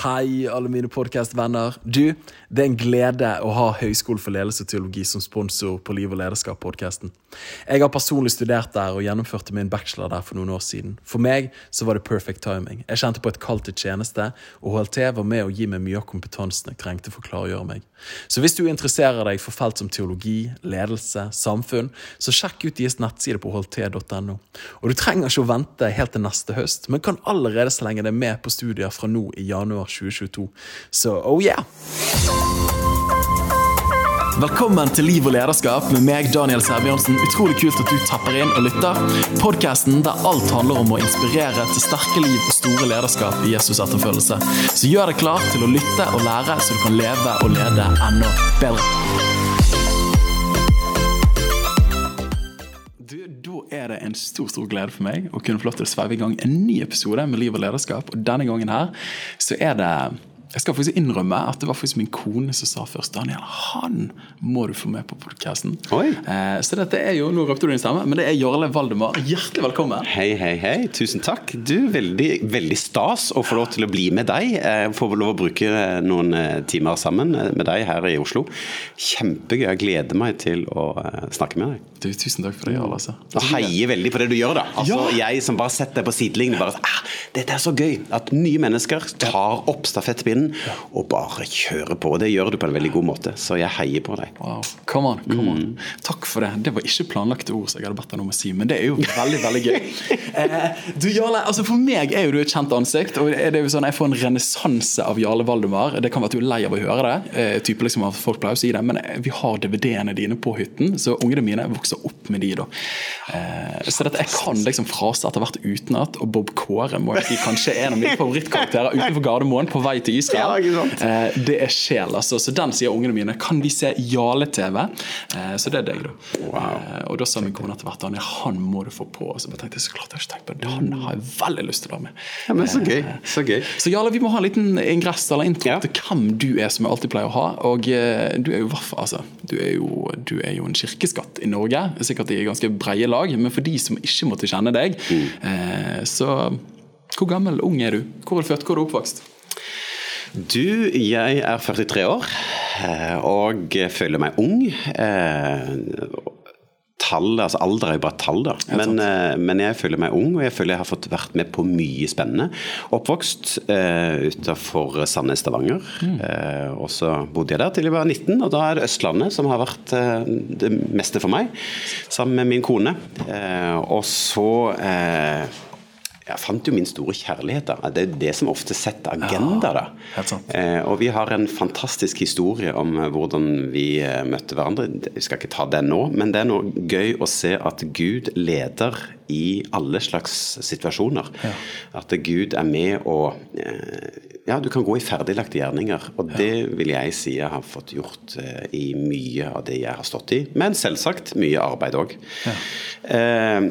Hei, alle mine podkastvenner. Du, det er en glede å ha Høgskolen for ledelse og teologi som sponsor på Liv og lederskap-podkasten. Jeg har personlig studert der og gjennomførte min bachelor der for noen år siden. For meg så var det perfect timing. Jeg kjente på et kall til tjeneste, og HLT var med å gi meg mye av kompetansen jeg trengte for å klargjøre meg. Så hvis du interesserer deg for felt som teologi, ledelse, samfunn, så sjekk ut deres nettside på hlt.no. Og du trenger ikke å vente helt til neste høst, men kan allerede slenge deg med på studier fra nå i januar 2022. Så oh yeah! Velkommen til Liv og lederskap med meg, Daniel Sæbjørnsen. Utrolig kult at du tapper inn og lytter. Podkasten der alt handler om å inspirere til sterke liv og store lederskap i Jesus etterfølgelse. Så gjør deg klar til å lytte og lære, så du kan leve og lede enda bedre. Er det en stor stor glede for meg å kunne få lov til å sveive i gang en ny episode med Liv og lederskap. Og denne gangen her så er det jeg skal faktisk innrømme at det var faktisk min kone som sa først Daniel, han må du få med på podkasten. Eh, så dette er jo, nå røpte du din stemme, men det er Jarle Valdemar. Hjertelig velkommen. Hei, hei, hei. Tusen takk. Du, Veldig, veldig stas å få lov til å bli med deg. Jeg får lov å bruke noen eh, timer sammen med deg her i Oslo. Kjempegøy. Jeg gleder meg til å eh, snakke med deg. Du, tusen takk for det, Jarle. Altså. Og heier veldig på det du gjør, da. Altså, Ja. Jeg som bare setter deg på sidelinjen. bare ah, Dette er så gøy at nye mennesker tar opp stafettpinnen og bare kjøre på. Det gjør du på en veldig god måte, så jeg heier på deg. Wow, come on, come on. Takk for det. Det var ikke planlagte ord, som jeg hadde bedt deg om å si, men det er jo veldig veldig gøy. Eh, du, Jarle, altså For meg er jo du et kjent ansikt. og det er jo sånn, Jeg får en renessanse av Jarle Valdemar. Det kan være at du er lei av å høre det, eh, type liksom at folk pleier å si det, men eh, vi har DVD-ene dine på hytten, så ungene mine vokser opp med de. da. Eh, så dette, jeg kan liksom frase etter hvert utenat, og Bob Kåre må jeg si kanskje er en av mine favorittkarakterer utenfor Gardermoen på vei til Israel. Ja? Eh, det er sjel, altså. Så den sier ungene mine. Kan vi se Jale-TV? Eh, så det er deg, da. Eh, og da sa min kone etter hvert Daniel, han må du få på. Og så bare tenkte jeg så klart jeg har ikke tenkt på det. Han har jeg veldig lyst til å være med. Ja, men Så gøy. Så gøy. Så Jale, vi må ha en liten ingress eller intro Ja. til hvem du er, som jeg alltid pleier å ha. Og eh, du er jo, i altså, du er jo, du er jo en kirkeskatt i Norge, sikkert i ganske breie lag. Men for de som ikke måtte kjenne deg, eh, så hvor gammel ung er du? Hvor er du født? Hvor er du oppvokst? Du, jeg er 43 år eh, og føler meg ung. Eh, Tall, altså Alder er jo bare tall, da. Men, eh, men jeg føler meg ung, og jeg føler jeg har fått vært med på mye spennende. Oppvokst eh, utafor Sandnes, Stavanger. Eh, og så bodde jeg der til jeg var 19, og da er det Østlandet som har vært eh, det meste for meg. Sammen med min kone. Eh, og så jeg fant jo min store kjærlighet. da. Det er det som ofte setter agenda. da. helt sant. Eh, og vi har en fantastisk historie om eh, hvordan vi eh, møtte hverandre. Vi skal ikke ta den nå, men det er noe gøy å se at Gud leder i alle slags situasjoner. At Gud er med og eh, Ja, du kan gå i ferdiglagte gjerninger. Og det vil jeg si jeg har fått gjort eh, i mye av det jeg har stått i. Men selvsagt mye arbeid òg. Ja.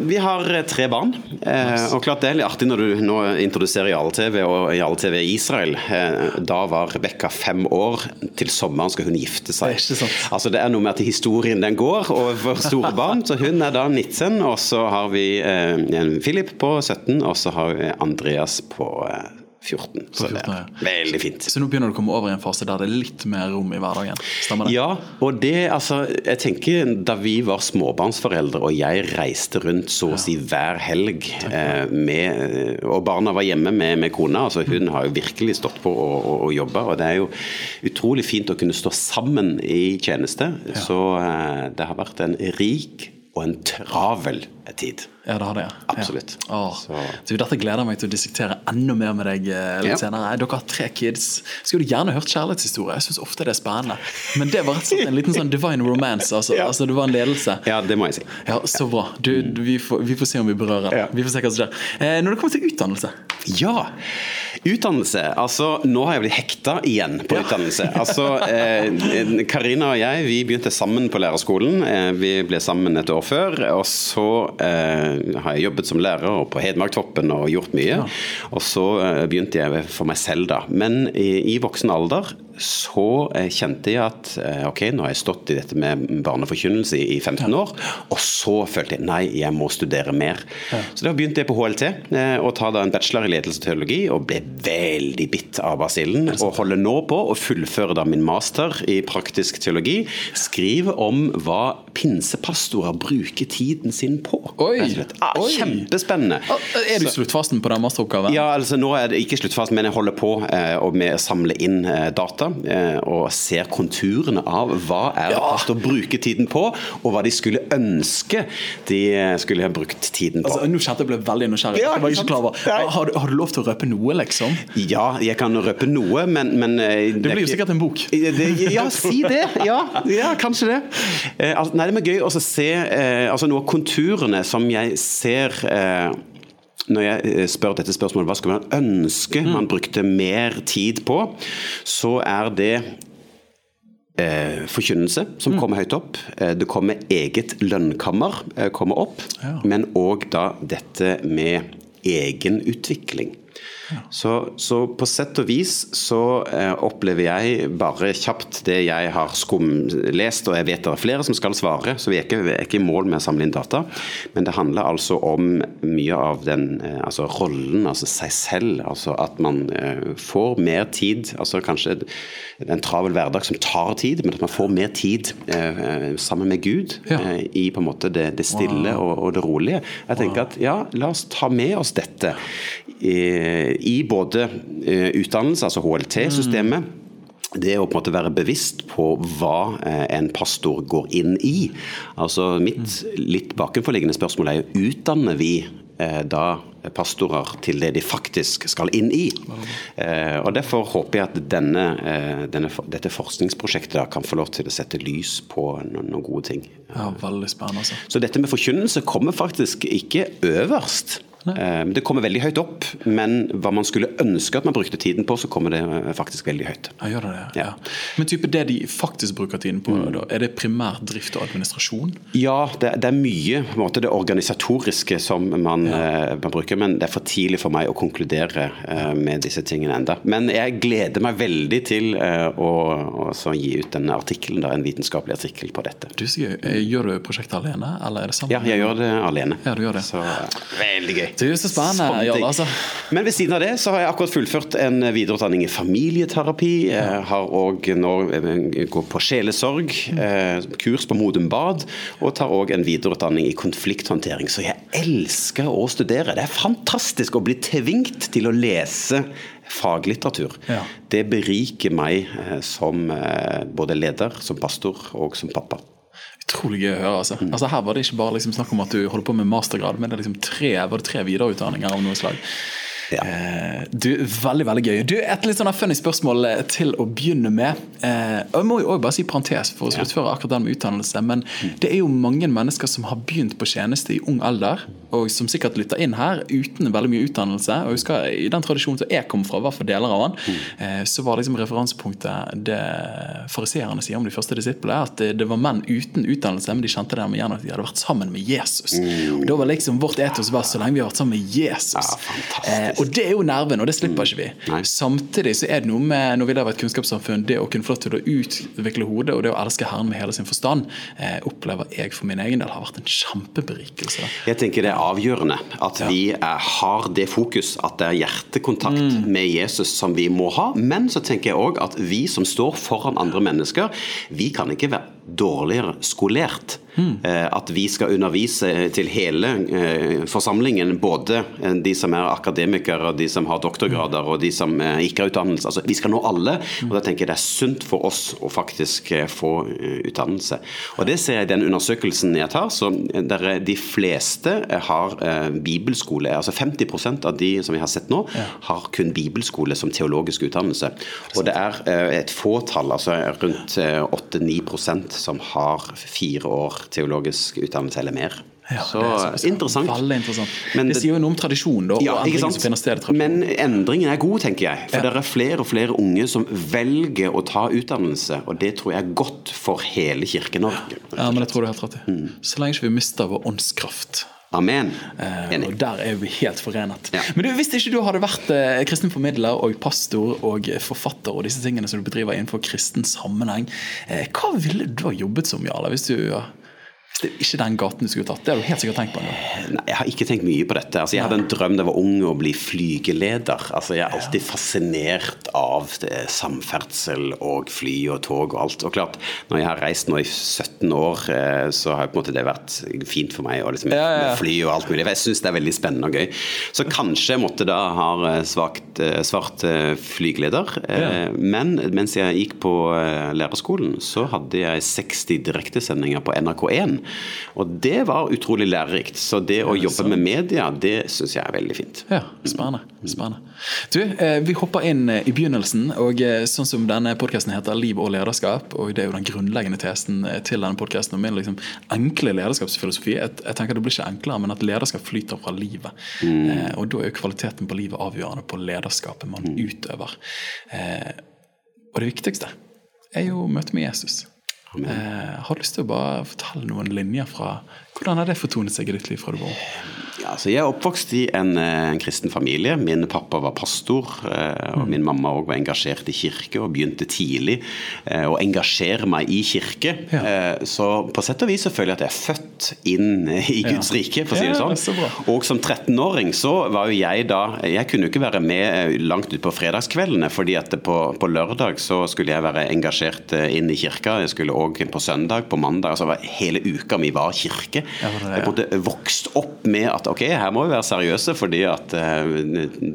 vi har eh, tre barn. Eh, og klart det er litt artig når du nå introduserer Jarle-TV og Jarle-TV Israel. Eh, da var Rebekka fem år. Til sommeren skal hun gifte seg. Det er ikke sant. Altså Det er noe med at historien den går over store barn. Så hun er da 19, og så har vi eh, Philip på 17, og så har vi Andreas på eh, 14. Så det 14, er veldig fint. Så nå begynner du å komme over i en fase der det er litt mer rom i hverdagen. Stemmer det? Ja, og det, altså, jeg tenker da vi var småbarnsforeldre og jeg reiste rundt så å si hver helg eh, med, og barna var hjemme med, med kona, altså hun har jo virkelig stått på og, og, og jobba, og det er jo utrolig fint å kunne stå sammen i tjeneste, så eh, det har vært en rik og en travel tid. Ja, det har det. ja. Absolutt. Ja. Du, dette gleder jeg meg til å dissektere enda mer med deg eh, litt Ja. senere. Dere har tre kids. Skulle du gjerne hørt kjærlighetshistorie? Jeg syns ofte det er spennende. Men det var rett og slett en liten sånn divine romance. Altså, Ja. altså Det var en ledelse. Ja, det må jeg si. Ja, Så bra. Du, du, vi, får, vi får se om vi berører den. Vi får se hva som skjer. Eh, når det kommer til utdannelse Ja. Utdannelse. Altså, nå har jeg blitt hekta igjen på utdannelse. Altså, eh, Karina og jeg vi begynte sammen på lærerskolen. Eh, vi ble sammen et år før. Og så eh, har jeg jobbet som lærer på Hedmarktoppen og gjort mye. Og så eh, begynte jeg for meg selv, da. Men i, i voksen alder så eh, kjente jeg at eh, ok, nå har jeg stått i dette med barneforkynnelse i, i 15 år, og så følte jeg nei, jeg må studere mer. Så da begynte jeg på HLT eh, og ta da en bachelor i ledelse og teologi, og ble veldig bitt av basillen, og holder nå på å fullføre da min master i praktisk teologi. Skriver om hva pinsepastorer bruker tiden sin på. Oi. Ah. Kjempespennende. Er du sluttfasen på den masteroppgaven? Ja, altså nå er det ikke sluttfasen, men jeg holder på eh, med å samle inn eh, data. Eh, og ser konturene av hva er det post å bruke tiden på, og hva de skulle ønske de eh, skulle ha brukt tiden på. Altså, nå kjente jeg ble veldig nysgjerrig. Ja. Har, har du lov til å røpe noe, liksom? Ja, jeg kan røpe noe, men, men eh, Det blir jo sikkert en bok. Det, ja, si det! Ja, ja kanskje det. Eh, altså, nei, det er gøy å se eh, altså noe av konturene som jeg ser eh, når jeg eh, spør dette spørsmålet, hva skulle man ønske man brukte mer tid på, så er det eh, forkynnelse som kommer høyt opp. Eh, det kommer eget lønnkammer kommer opp, Ja. men òg da dette med egenutvikling. Så, så på sett og vis så eh, opplever jeg bare kjapt det jeg har skumlest, og jeg vet det er flere som skal svare, så vi er ikke, vi er ikke i mål med å samle inn data. Men det handler altså om mye av den eh, altså rollen, altså seg selv. Altså at man eh, får mer tid, altså kanskje en travel hverdag som tar tid, men at man får mer tid eh, eh, sammen med Gud Ja. eh, i på en måte det, det stille og, og det rolige. Jeg tenker at ja, la oss ta med oss dette i, i både eh, utdannelse, altså HLT-systemet. Det å på en måte være bevisst på hva eh, en pastor går inn i. Altså Mitt litt bakenforliggende spørsmål er jo utdanner vi eh, da pastorer til det de faktisk skal inn i. Eh, og Derfor håper jeg at denne, eh, denne, dette forskningsprosjektet da kan få lov til å sette lys på noen, noen gode ting. Ja, Veldig spennende. altså. Så dette med forkynnelse kommer faktisk ikke øverst. Eh, Det kommer veldig høyt opp, men hva man skulle ønske at man brukte tiden på, så kommer det eh, faktisk veldig høyt. Ja, det? Ja. Ja. Men type det de faktisk bruker tiden på, da, er det primært drift og administrasjon? Ja, det, det er mye på en måte, det organisatoriske som man, eh, man bruker, men det er for tidlig for meg å konkludere med disse tingene enda. Men jeg gleder meg veldig til å, å gi ut denne artikkelen, en vitenskapelig artikkel på dette. Du, Gjør du prosjektet alene, eller er det sammen? Ja, jeg gjør det alene. Ja, du gjør det. Så veldig gøy. Du, så spennende, Jarle, altså. Men ved siden av det så har jeg akkurat fullført en videreutdanning i familieterapi. Jeg har òg nå eh, går på sjelesorg, eh, kurs på Modum Bad, og tar òg en videreutdanning i konflikthåndtering. Så jeg elsker å studere. Det er fantastisk å bli tvingt til å lese faglitteratur. Ja. Det beriker meg eh, som både leder, som pastor og som pappa. Utrolig gøy å høre. altså. Mm. altså her var det ikke bare liksom snakk om at du holder på med mastergrad, men det er liksom tre, var det tre videreutdanninger av noe slag. Ja. Eh, du, Veldig veldig gøy. Du, Et litt sånn funny spørsmål eh, til å begynne med. Eh, Jeg må jo også bare si parentes for å sluttføre akkurat den med utdannelse. Men det er jo mange mennesker som har begynt på tjeneste i ung alder, og som sikkert lytter inn her uten veldig mye utdannelse. og husker I den tradisjonen som jeg kommer fra, hva for deler av den, eh, så var liksom referansepunktet det fariseerne sier om de første disiplene, at det, det var menn uten utdannelse, men de kjente det igjen at de hadde vært sammen med Jesus. Og Da var liksom vårt etos bare så lenge vi har vært sammen med Jesus. Ja, og det er jo nerven, og det slipper ikke vi. Nei. Samtidig så er det noe med når vi lever et kunnskapssamfunn, det å kunne få lov til å utvikle hodet og det å elske Herren med hele sin forstand, eh, opplever jeg for min egen del har vært en kjempeberikelse. Jeg tenker det er avgjørende at vi er, har det fokus, at det er hjertekontakt Mm. med Jesus som vi må ha. Men så tenker jeg òg at vi som står foran andre mennesker, vi kan ikke være dårligere skolert. Mm. Eh, At vi skal undervise til hele eh, forsamlingen, både eh, de som er akademikere, de som har doktorgrader og de som eh, ikke har utdannelse. Altså, vi skal nå alle, og da tenker jeg det er sunt for oss å faktisk eh, få eh, utdannelse. Og det ser jeg i den undersøkelsen jeg tar, så eh, der er de fleste eh, har eh, bibelskole. Altså 50% av de som vi har sett nå, har kun bibelskole som teologisk utdannelse. Og det er eh, et fåtall, altså rundt eh, 8-9 som har fire år teologisk utdannelse eller mer. Ja, så er interessant. Interessant. Men det, sier jo noe om tradisjon da, Ja, sted. Men endringen er god, tenker jeg. For Ja. det er flere og flere unge som velger å ta utdannelse. Og det tror jeg er godt for hele Kirke-Norge. Ja, men det tror du helt rett i. Mm. Så lenge ikke vi mister vår åndskraft. Amen. Eh, Enig. og der er vi helt forenet. Ja. Men du, hvis ikke du hadde vært eh, kristen formidler og pastor og forfatter og disse tingene som du bedriver innenfor kristen sammenheng, eh, hva ville du ha jobbet som, Jarle? Hvis du det er ikke den gaten du skulle tatt, det har du helt sikkert tenkt på. Nei, Jeg har ikke tenkt mye på dette. Altså, jeg hadde en drøm da jeg var ung å bli flygeleder. Altså, jeg er alltid fascinert av det, samferdsel og fly og tog og alt. Og klart, når jeg har reist nå i 17 år, eh, så har på en måte det vært fint for meg. Og liksom, Ja, ja, ja. med fly og alt mulig. Jeg syns det er veldig spennende og gøy. Så kanskje jeg måtte da ha eh, svakt, eh, svart eh, flygeleder. Eh, Men mens jeg gikk på eh, lærerskolen, så hadde jeg 60 direktesendinger på NRK1. Og det var utrolig lærerikt. Så det å jobbe med media, det syns jeg er veldig fint. Ja, spennende. spennende. Du, eh, Vi hopper inn eh, i begynnelsen. og eh, Sånn som denne podkasten heter 'Liv og lederskap', og det er jo den grunnleggende tesen til denne podkasten om min liksom, enkle lederskapsfilosofi. Jeg, jeg tenker Det blir ikke enklere, men at lederskap flyter fra livet. Eh, og Da er jo kvaliteten på livet avgjørende på lederskapet man utøver. Eh, og det viktigste er jo møtet med Jesus. Eh, har lyst til å bare fortelle noen linjer fra Hvordan har det fortonet seg i ditt liv fra du var? Ja, altså jeg er oppvokst i en, eh, en kristen familie. Min pappa var pastor, eh, og min mamma også var engasjert i kirke og begynte tidlig eh, å engasjere meg i kirke. Ja. Så på sett og vis så føler jeg at jeg er født inn i Guds rike, for å si det Ja, sånn. så. Og som 13-åring så var jo jeg da Jeg kunne jo ikke være med langt ut på fredagskveldene, fordi at på, på lørdag så skulle jeg være engasjert inn i kirka. Jeg skulle òg på søndag, på mandag. altså Hele uka mi var kirke. Ja, det det, Jeg måtte vokst opp med at ok, her må vi være seriøse fordi at eh,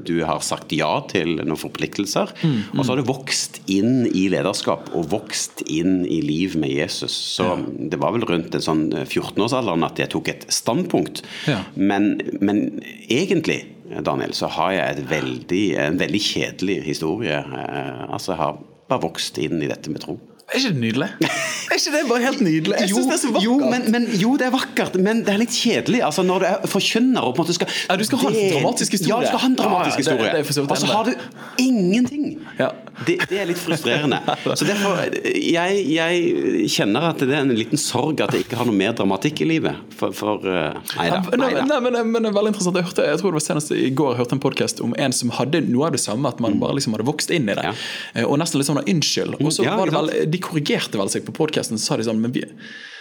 du har sagt ja til noen forpliktelser. Mm, Og så har du vokst inn i lederskap og vokst inn i liv med Jesus. Så det var vel rundt en sånn 14-årsalderen at jeg tok et standpunkt. Ja. Men, men egentlig, Daniel, så har jeg et veldig, en veldig kjedelig historie. Eh, Altså, jeg har bare vokst inn i dette med tro. Er ikke det nydelig? Er ikke det bare helt nydelig? Jeg synes det er så vakkert. Jo men, men, jo, det er vakkert, men det er litt kjedelig. Altså, når du er forkynner og på en måte skal Ja, du skal ha en dramatisk historie. Ja, du skal ha en dramatisk Ja, ja, det- historie. det vidt og så har du ingenting. Ja. Det, det er litt frustrerende. Så derfor, jeg, jeg kjenner at det er en liten sorg at jeg ikke har noe mer dramatikk i livet. For, for Nei da. Nei, Nei da. nei, men, men det er veldig interessant. Jeg, hørte, jeg tror det var senest i går jeg hørte en podkast om en som hadde noe av det samme, at man bare liksom hadde vokst inn i det. Ja. Eh, Og nesten litt sånn unnskyld. Og så Ja, var det vel, De korrigerte vel seg på podkasten, så sa de sånn men vi,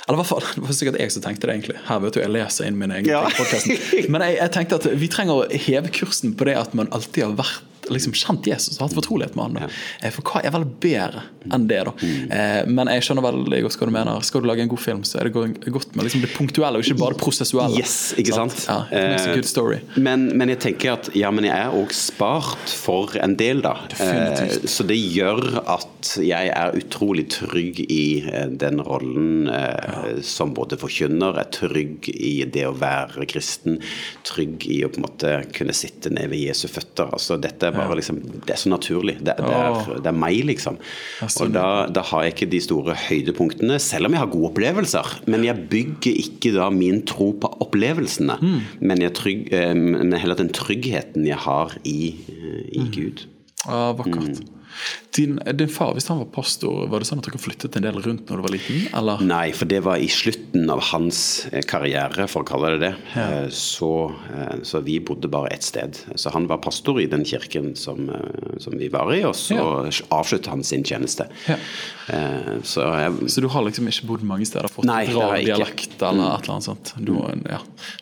eller i hvert fall, Det var sikkert jeg som tenkte det, egentlig. Her vet du, jeg leser inn mine egne Ja. podcasten. Men jeg, jeg tenkte at vi trenger å heve kursen på det at man alltid har vært liksom kjent Jesus og hatt fortrolighet med han. da. Eh, For hva er vel bedre enn det, da? Eh, Men jeg skjønner veldig godt hva du mener. Skal du lage en god film, så er det godt med liksom det punktuelle, og ikke bare det prosessuelle. Yes, ikke sant? Ja, makes a Eh, good story. Men, men jeg tenker at ja, men jeg er òg spart for en del, da. Definitivt. Så det gjør at jeg er utrolig trygg i den rollen ja. som både forkynner, er trygg i det å være kristen, trygg i å på en måte kunne sitte ned ved Jesu føtter. Altså dette er bare liksom Det er så naturlig. Det, det, er, det er meg, liksom. Og da, da har jeg ikke de store høydepunktene, selv om jeg har gode opplevelser. Men jeg bygger ikke da min tro på opplevelsene, men, jeg trygg, eh, men heller den tryggheten jeg har i, eh, i Gud. Ja, vakkert. Mm. Din, din far, hvis han var pastor, var det sånn at dere flyttet en del rundt når du var liten? Eller? Nei, for det var i slutten av hans eh, karriere, for å kalle det det. Ja. Så, eh, så vi bodde bare ett sted. Så han var pastor i den kirken som, eh, som vi var i, og så avsluttet han sin tjeneste. Ja. Eh, Så jeg Så du har liksom ikke bodd mange steder, fått Nei, bra. Mm. dialekt eller et eller annet sånt? Du, har ja,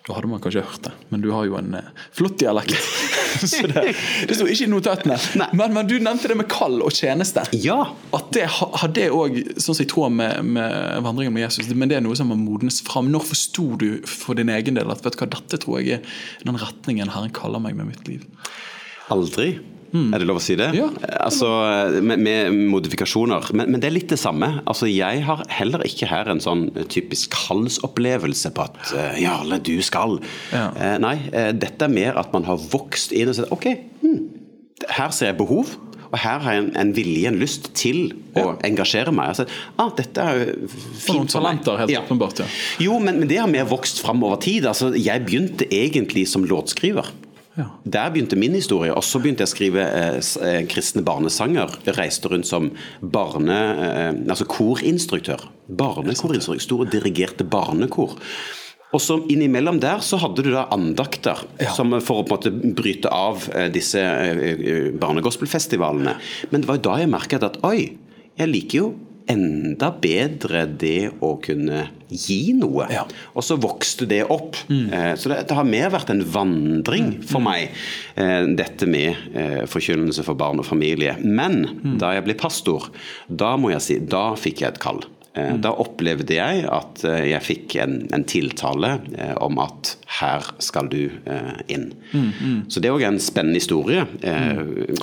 da hadde man kanskje hørt det, men du har jo en eh, flott dialekt. Så det, det sto ikke i notatene. Men, men du nevnte det med kall og tjeneste. Ja. At det ha- har det òg, sånn som i tråd med, med vandringen med Jesus, men det er noe som må modnes fram. Når forsto du for din egen del at vet du hva, dette tror jeg er den retningen Herren kaller meg med mitt liv? Aldri. Er det lov å si det? Ja. Altså, med, med modifikasjoner. Men, men det er litt det samme. Altså, jeg har heller ikke her en sånn typisk kallsopplevelse på at uh, Jarle, du skal. Ja. Uh, nei, uh, dette er mer at man har vokst inn og sett OK, hmm, her ser jeg behov. Og her har jeg en, en vilje, en lyst til å engasjere meg. Altså, ah, dette er jo For noen fint talenter, helt Ja. åpenbart. ja. Jo, men, men det har vi vokst fram over tid. Altså, jeg begynte egentlig som låtskriver. Ja. Der begynte min historie. Og så begynte jeg å skrive eh, eh, kristne barnesanger. Jeg reiste rundt som barne... Eh, altså korinstruktør. Barnekorinstruktør. Store, dirigerte barnekor. Og så innimellom der så hadde du da andakter Ja. som for å på en måte bryte av eh, disse eh, eh, barnegospelfestivalene. Men det var jo da jeg merket at oi, jeg liker jo enda bedre det å kunne gi noe. Ja. Og så vokste det opp. Mm. Så det, det har mer vært en vandring for meg, eh, dette med eh, forkynnelse for barn og familie. Men da jeg ble pastor, da må jeg si, da fikk jeg et kall. Eh, Da opplevde jeg at eh, jeg fikk en, en tiltale eh, om at her skal du inn. Så det er òg en spennende historie. Mm.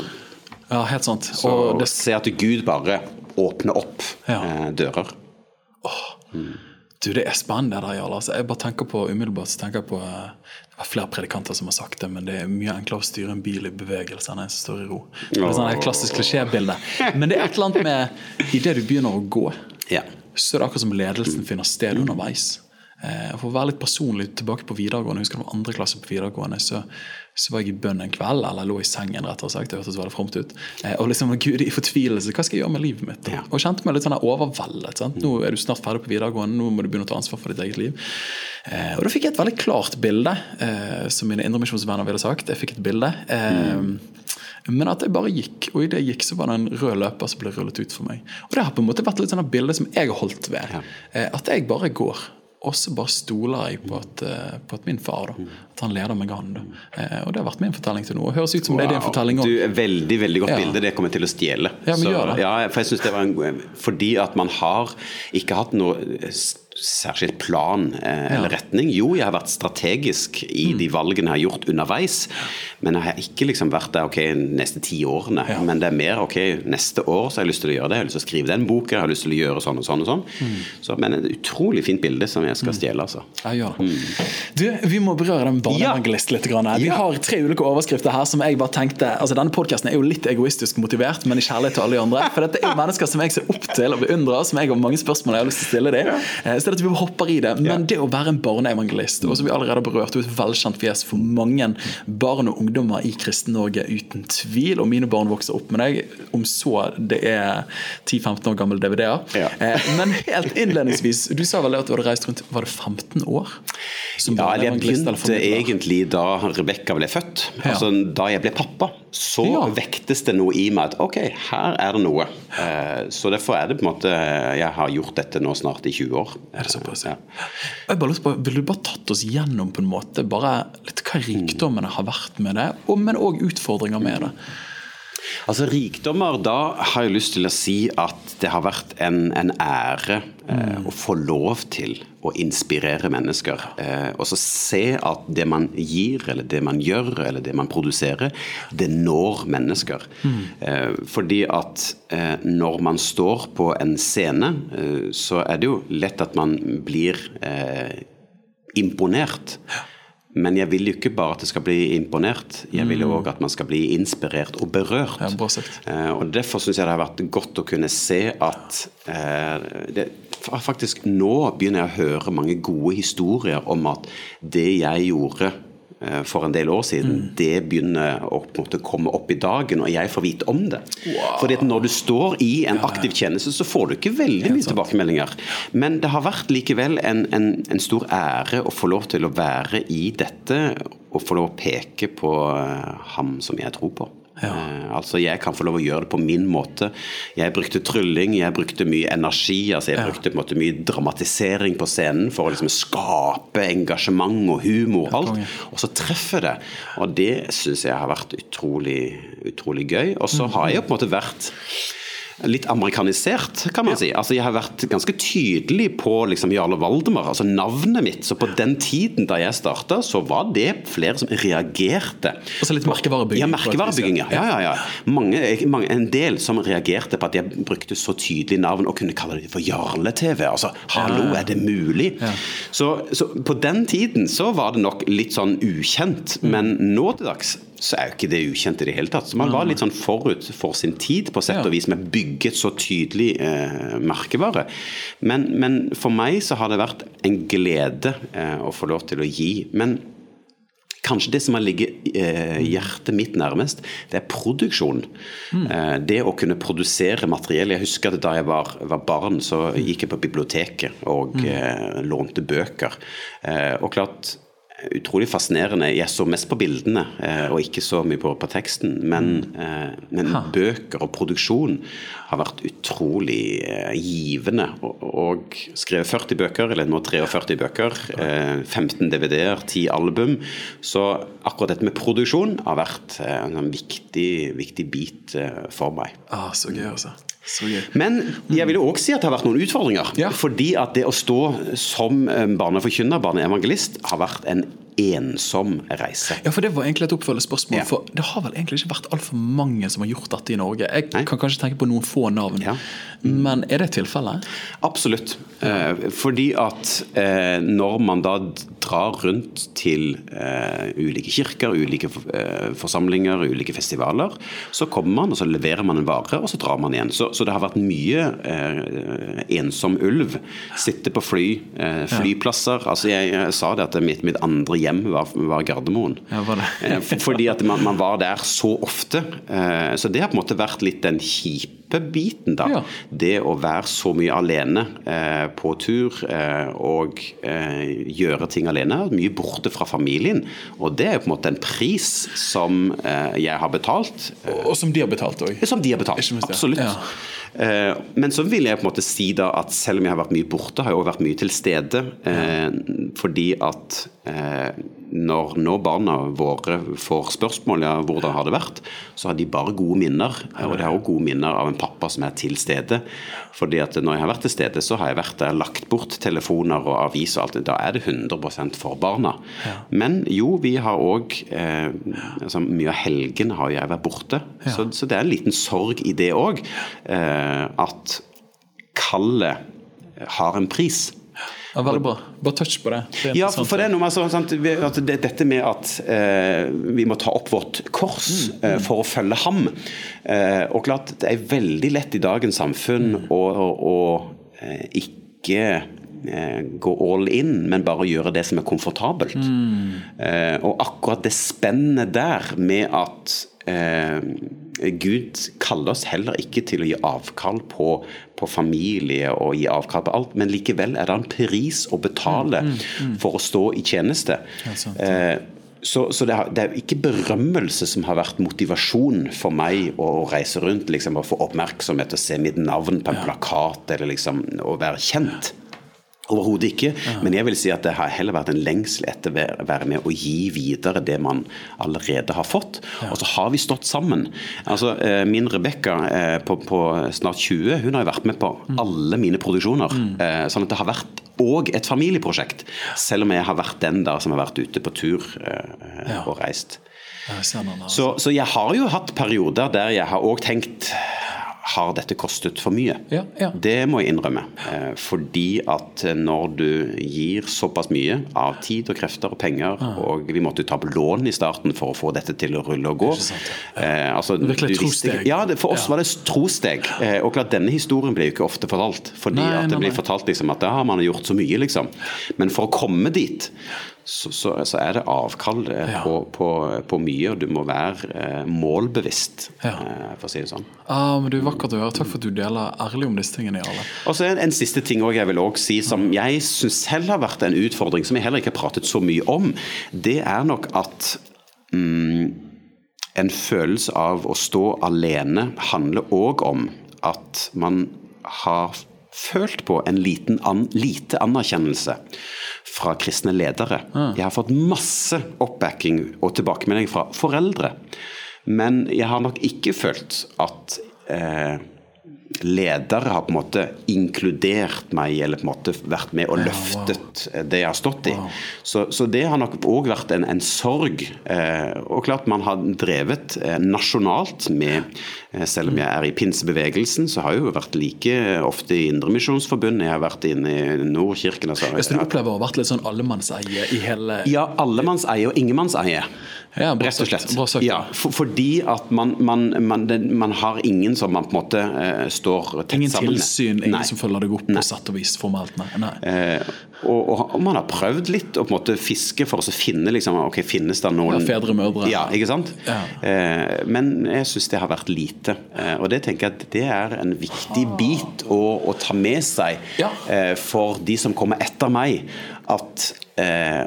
Ja, helt sant. Så Og det, se at Gud bare åpner opp Ja. Åh dører. du, det er spennende der, Jarl. Altså, jeg bare tenker på umiddelbart så tenker jeg på Det er flere predikanter som har sagt det, men det er mye enklere å styre en bil i bevegelse enn en som står i ro. Det er sånn et klassisk klisjébilde. Men det er et eller annet med idet du begynner å gå, Ja. Så er det akkurat som ledelsen finner sted underveis. Eh, For å være litt personlig tilbake på videregående, jeg husker jeg andre klasse på videregående, så, så var jeg i bønn en kveld, eller lå i sengen, rettere sagt, det hørtes veldig fromt ut. Eh, Og liksom, Gud, i fortvilelse, hva skal jeg gjøre med livet mitt? Ja. Og kjente meg litt sånn overveldet. Sant? Nå er du snart ferdig på videregående, nå må du begynne å ta ansvar for ditt eget liv. Eh, Og da fikk jeg et veldig klart bilde, eh, som mine indremisjonsvenner ville sagt. Jeg fikk et bilde. Eh, Men at jeg bare gikk, og idet jeg gikk, så var det en rød løper som ble rullet ut for meg. Og det har på en måte vært litt sånn bilde som jeg har holdt ved. Ja. Eh, At jeg bare går. Og så bare stoler jeg på at, eh, på at min far da, at han leder meg an. Da. Eh, Og det har vært min fortelling til nå. Og høres ut som det er din fortelling òg. Du, er Veldig veldig godt Ja. bilde. Det kommer jeg til å stjele. Ja, men Så, gjør det. ja, for jeg synes det var en, Fordi at man har ikke hatt noe særskilt plan eh, eller retning. Jo, jeg har vært strategisk i Mm. de valgene jeg har gjort underveis, men jeg har ikke liksom vært der ok, neste ti årene. Ja. Men det er mer ok, neste år så har jeg lyst til å gjøre det. Jeg har lyst til å skrive den boka, jeg har lyst til å gjøre sånn og sånn og sånn. Mm. Så, men et utrolig fint bilde som jeg skal stjele, altså. Ja, ja. Mm. Du, Vi må berøre den barneevangelist litt. Grann. Vi Ja. har tre ulike overskrifter her som jeg bare tenkte altså Denne podkasten er jo litt egoistisk motivert, men i kjærlighet til alle de andre. For dette er jo mennesker som jeg ser opp til og beundrer, som jeg har mange spørsmål jeg har lyst til å stille dem. Eh, Er at vi hopper i det. Men det å være en barneevangelist, og som vi allerede har berørt, er et velkjent fjes for mange barn og ungdommer i Kristen-Norge, uten tvil. Og mine barn vokser opp med deg, om så det er 10-15 år gamle DVD-er. Ja. Eh, Men helt innledningsvis, du sa vel at du hadde reist rundt Var det 15 år? Ja, jeg begynte egentlig da Rebekka ble født. Ja. Altså Da jeg ble pappa, så Ja. vektes det noe i meg at ok, her er det noe. Eh, Så derfor er det på en måte Jeg har gjort dette nå snart i 20 år. Er det såpass? Ja. Jeg bare lyst på, Vil du bare tatt oss gjennom på en måte bare litt hva rikdommene har vært med det, men òg utfordringer med det? Altså Rikdommer, da har jeg lyst til å si at det har vært en, en ære eh, å få lov til å inspirere mennesker. Eh, og så se at det man gir, eller det man gjør, eller det man produserer, det når mennesker. Eh, fordi at eh, når man står på en scene, eh, så er det jo lett at man blir eh, imponert. Men jeg vil jo ikke bare at det skal bli imponert, jeg vil jo òg at man skal bli inspirert og berørt. Ja. Eh, og Derfor syns jeg det har vært godt å kunne se at eh, det, faktisk nå begynner jeg å høre mange gode historier om at det jeg gjorde for en del år siden, det begynner å måte komme opp i dagen, og jeg får vite om det. Fordi at når du står i en aktiv tjeneste, så får du ikke veldig mye tilbakemeldinger. Men det har vært likevel en, en, en stor ære å få lov til å være i dette, og få lov å peke på eh, ham som jeg tror på. Eh, altså Jeg kan få lov å gjøre det på min måte. Jeg brukte trylling, jeg brukte mye energi. altså Jeg brukte på en måte mye dramatisering på scenen for å liksom skape engasjement og humor. alt, Og så treffer det. Og det syns jeg har vært utrolig, utrolig gøy. Og så har jeg på en måte vært litt amerikanisert, kan man si. Altså Jeg har vært ganske tydelig på liksom Jarle Valdemar, altså navnet mitt. Så på den tiden da jeg starta, så var det flere som reagerte. Altså litt merkevarebygging? Ja, merkevarebygging, ja. ja, ja, ja. Mange, mange, en del som reagerte på at jeg brukte så tydelig navn og kunne kalle det for Jarle-TV. Altså, hallo, er det mulig? Så, så på den tiden så var det nok litt sånn ukjent, men nå til dags så er jo ikke det ukjent i det hele tatt. Så man var litt sånn forut for sin tid, på sett og vis, med bygget så tydelig eh, merkevare. Men, men for meg så har det vært en glede eh, å få lov til å gi. Men Kanskje det som har ligget eh, hjertet mitt nærmest, det er produksjon. Eh, det å kunne produsere materiell. Jeg husker at da jeg var, var barn, så gikk jeg på biblioteket og eh, lånte bøker. Eh, og klart, utrolig fascinerende. Jeg så mest på bildene eh, og ikke så mye på, på teksten. Men, eh, men bøker og produksjon har vært utrolig eh, givende. Og, og skrevet 40 bøker, eller nå 43 bøker, eh, 15 DVD-er, 10 album. Så akkurat dette med produksjon har vært eh, en sånn viktig, viktig bit eh, for meg. Ah, så gøy, altså. Men jeg vil jo også si at det har vært noen utfordringer. Ja. Fordi at det å stå som eh, barneforkynner, barneevangelist, har vært en ensom reise. Ja, for Det var egentlig et oppfølgespørsmål. Ja. For det har vel egentlig ikke vært altfor mange som har gjort dette i Norge. Jeg Nei. kan kanskje tenke på noen få navn. Ja. Men er det tilfellet? Absolutt. Eh, fordi at eh, når man da drar rundt til eh, ulike kirker, ulike eh, forsamlinger, ulike festivaler, så kommer man og så leverer man en vare, og så drar man igjen. Så, så det har vært mye eh, ensom ulv. Sitte på fly, eh, flyplasser. Altså jeg, jeg sa det at mitt, mitt andre hjem var, var Gardermoen. Ja, var det? Eh, Fordi at man, man var der så ofte. Eh, Så det har på en måte vært litt den kjipe biten, da. Ja. Det å være så mye alene eh, på tur eh, og eh, gjøre ting alene. Mye borte fra familien. Og det er jo på en måte en pris som eh, jeg har betalt. eh, Og som de har betalt òg. som de har betalt. Absolutt. Ja. Eh, Men så vil jeg på en måte si da at selv om jeg har vært mye borte, har jeg også vært mye til stede. Fordi at når nå barna våre får spørsmål ja, hvordan har det vært, så har de bare gode minner. Og de har også gode minner av en pappa som er til stede. Fordi at når jeg har vært til stede, så har jeg vært der, lagt bort telefoner og aviser og alt. Da er det 100% for barna. Men jo, vi har òg eh, altså, Mye av helgene har jeg vært borte. Så, så det er en liten sorg i det òg. Eh, at kallet har en pris. Ja, veldig bra. Bare touch på det. det Ja, for, for det er noe med sånn, sant, vi- at det, dette med at eh, vi må ta opp vårt kors eh, for å følge ham. Eh, og klart, det er veldig lett i dagens samfunn å, å, å eh, ikke eh, gå all in, men bare gjøre det som er komfortabelt. Eh, og akkurat det spennet der med at eh, Gud kaller oss heller ikke til å gi avkall på, på familie og gi avkall på alt, men likevel er det en pris å betale for å stå i tjeneste. sant. Eh, så, så det, har, det er ikke berømmelse som har vært motivasjon for meg å, reise rundt liksom, og få oppmerksomhet og se mitt navn på en plakat eller liksom å være kjent. Overhodet ikke. Men jeg vil si at det har heller vært en lengsel etter å være- med og gi videre det man allerede har fått. Og så har vi stått sammen. Altså, eh, Min Rebekka eh, på, på snart 20, hun har jo vært med på alle mine produksjoner. Eh, Sånn at det har vært og et familieprosjekt. Selv om jeg har vært den der som har vært ute på tur og reist. Så, så jeg har jo hatt perioder der jeg har òg tenkt har dette kostet for mye? Ja, ja. Det må jeg innrømme. Eh, fordi at når du gir såpass mye av tid og krefter og penger, ja. og vi måtte ta opp lån i starten for å få dette til å rulle og gå eh, altså, Virkelig et trosteg. Ja, det, for oss var det et trosteg. Eh, og klart, denne historien blir jo ikke ofte fortalt. Fordi Nei, at det nei, blir nei. fortalt liksom at har man gjort så mye, liksom. Men for å komme dit, så, så, så er det avkall eh, Ja. på, på, på mye, og du må være eh, målbevisst, Ja. eh, for å si det sånn. Ah, men du, Vakkert å høre. Takk for at du deler ærlig om disse tingene. Jarle. Og så en, en siste ting også jeg vil også si som jeg syns selv har vært en utfordring, som jeg heller ikke har pratet så mye om, det er nok at mm, en følelse av å stå alene handler òg om at man har følt på en liten an, lite anerkjennelse fra kristne ledere. Jeg har fått masse oppbacking og tilbakemelding fra foreldre. Men jeg har nok ikke følt at eh, ledere har på en måte inkludert meg, eller på en måte vært med og løftet det jeg har stått i. Så, så det har nok òg vært en, en sorg. Eh, og klart man har drevet eh, nasjonalt med eh, Selv om jeg er i pinsebevegelsen, så har jeg jo vært like ofte i Indremisjonsforbundet, jeg har vært inne i Nordkirken. Altså, så du opplever å ha vært litt sånn allemannseie i hele ja, allemannseie og ingenmannseie. Ja, bra Rett og slett. Sagt, ja, for, fordi at man, man, man, det, man har ingen som man på en måte uh, står tett Ingen sammen. tilsyn, ingen Nei. som følger deg opp på sett og vis formelt. Nei. nei. Uh, og, og, og man har prøvd litt å på en måte fiske for å finne liksom, ok, finnes det noen Ja, fedre, mødre. Ja, ikke sant? Ja. Uh, men jeg syns det har vært lite. Og det tenker jeg at det er en viktig bit å, å ta med seg Ja. for de som kommer etter meg. At,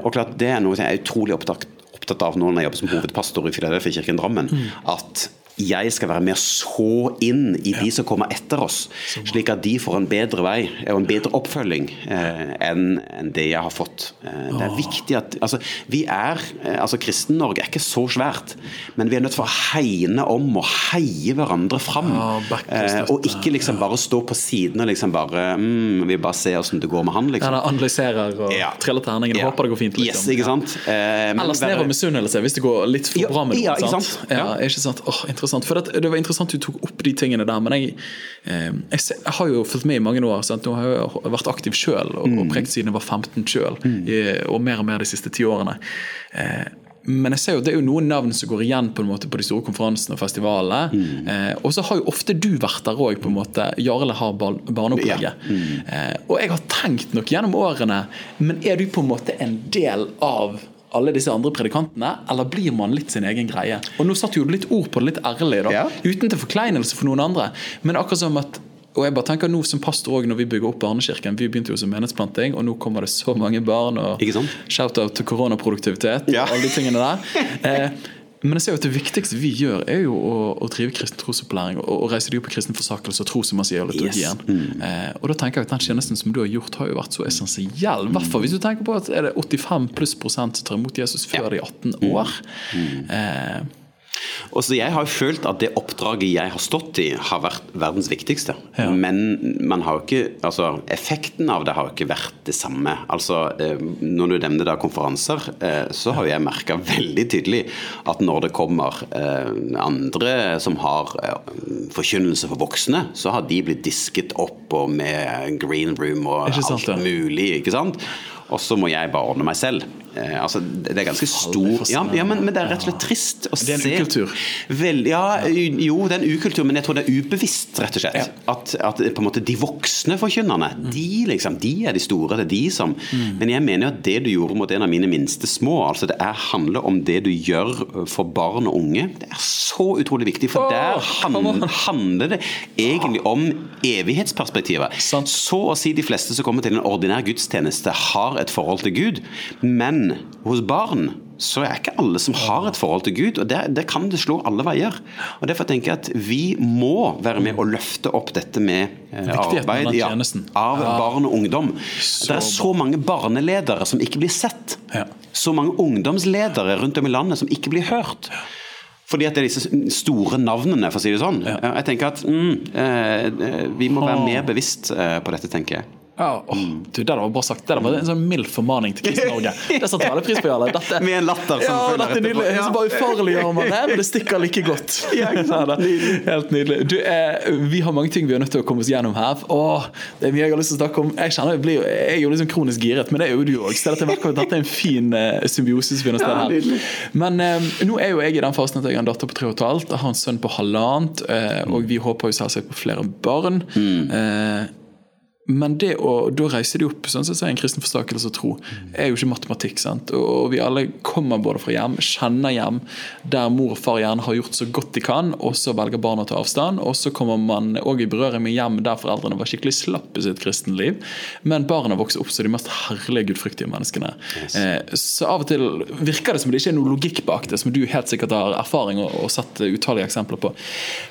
og klart Det er noe jeg er utrolig opptatt, opptatt av nå når jeg jobber som hovedpastor i Filadelfia-kirken Drammen. Mm. At jeg skal være med så inn i de som kommer etter oss, slik at de får en bedre vei og en bedre oppfølging eh, enn en det jeg har fått. Eh, det er viktig at altså, Vi er eh, altså Kristen-Norge er ikke så svært, men vi er nødt til å hegne om og heie hverandre fram. Og eh, og ikke liksom bare stå på siden og liksom bare mm, Vi bare ser åssen det går med han, Ja, liksom. da analyserer og Ja. triller terningen. Ja. Håper det går fint. Yes, ikke sant? Eh, Eller snev av misunnelse hvis det går litt for bra med ja, noen. ikke sant? sant? Ja, Ja. ikke sant? Åh, interessant. For det, det var interessant du tok opp de tingene der, men jeg, eh, jeg, jeg har jo fulgt med i mange år. Sant? Nå har jeg vært aktiv sjøl og, Mm. og preget siden jeg var 15 sjøl, og mer og mer de siste ti årene. Eh, men jeg ser jo det er jo noen navn som går igjen på en måte på de store konferansene og festivalene. Mm. Eh, og så har jo ofte du vært der òg, på en måte. Jarle har bar barneopplegget. Ja. Mm. Eh, og jeg har tenkt nok gjennom årene, men er du på en måte en del av alle disse andre predikantene, eller blir man litt sin egen greie? Og nå satte jo litt ord på det, litt ærlig, da, Ja. uten til forkleinelse for noen andre. Men akkurat som at og jeg bare tenker nå som pastor også, når vi bygger opp barnekirken Vi begynte jo som menighetsplanting, og nå kommer det så mange barn. og? Shout-out til koronaproduktivitet Ja. og alle de tingene der. Eh, men jeg ser jo at det viktigste vi gjør, er jo å, å drive kristen trosopplæring og, og reise de opp i kristen forsakelse og tro som man sier, og liturgien. Yes. Mm. Eh, og da tenker jeg at den tjenesten som du har gjort, har jo vært så essensiell. I hvert fall hvis du tenker på at er det 85 pluss prosent som tar imot Jesus før de er 18 år. Mm. Eh, Og så Jeg har følt at det oppdraget jeg har stått i, har vært verdens viktigste. Ja. Men man har ikke, altså effekten av det har ikke vært det samme. Altså, eh, Når du nevner da konferanser, eh, så har jeg merka veldig tydelig at når det kommer eh, andre som har forkynnelse for voksne, så har de blitt disket opp og med green room og sant, alt mulig. ikke sant? Og så må jeg bare ordne meg selv. Eh, altså, det er ganske stor ja, ja, men, men det er rett og slett trist å Det er en se ukultur. Vel, ja, jo, det er en ukultur, men jeg tror det er ubevisst, rett og slett. Ja. At, at på en måte de voksne forkynnerne, de liksom, de er de store. Det er de som Men jeg mener jo at det du gjorde mot en av mine minste små, altså det er, handler om det du gjør for barn og unge, det er så utrolig viktig. For oh, der come handler det egentlig om evighetsperspektivet. Sant. Så å si de fleste som kommer til en ordinær gudstjeneste, har et forhold til Gud. Men hos barn så er ikke alle som har et forhold til Gud, og det, det kan det slå alle veier. Og Derfor tenker jeg at vi må være med å løfte opp dette med eh, arbeid ja, av Ja. barn og ungdom. Det er så mange barneledere som ikke blir sett. Ja. Så mange ungdomsledere rundt om i landet som ikke blir hørt. Fordi at det er disse store navnene, for å si det sånn. Jeg tenker at mm, eh, eh, vi må være mer bevisst på dette, tenker jeg. Ja, åh, du, det der var bra sagt. Det der var en sånn mild formaning til Kristen-Norge. Det satte veldig pris på, Jarle. Dette, Med en latter som ja, dette er nydelig. Ja. Så bare ufarliggjør man det, men det stikker like godt. Ja, sant? Helt nydelig. Du, eh, vi har mange ting vi er nødt til å komme oss gjennom her. Åh, det er mye jeg har lyst til å snakke om. Jeg kjenner jeg, blir, jeg er jo liksom kronisk giret, men det er jo du òg. Så dette dette er en fin eh, symbiose som finner sted her. nydelig. Men eh, nå er jo jeg i den fasen at jeg har en datter på tre og et halvt. Jeg har en sønn på halvannet, eh, og vi håper jo selvsagt på flere barn. Eh, men det å, da reiser de opp sånn som jeg sier, en kristen forstakelse og tro, er jo ikke matematikk. sant? Og vi alle kommer både fra hjem, kjenner hjem der mor og far gjerne har gjort så godt de kan, og så velger barna å ta avstand. Og så kommer man òg i berøring med hjem der foreldrene var skikkelig slapp i sitt kristenliv, men barna vokser opp som de mest herlige, gudfryktige menneskene. Yes. så av og til virker det som det ikke er noe logikk bak det, som du helt sikkert har erfaring og, og sett utallige eksempler på.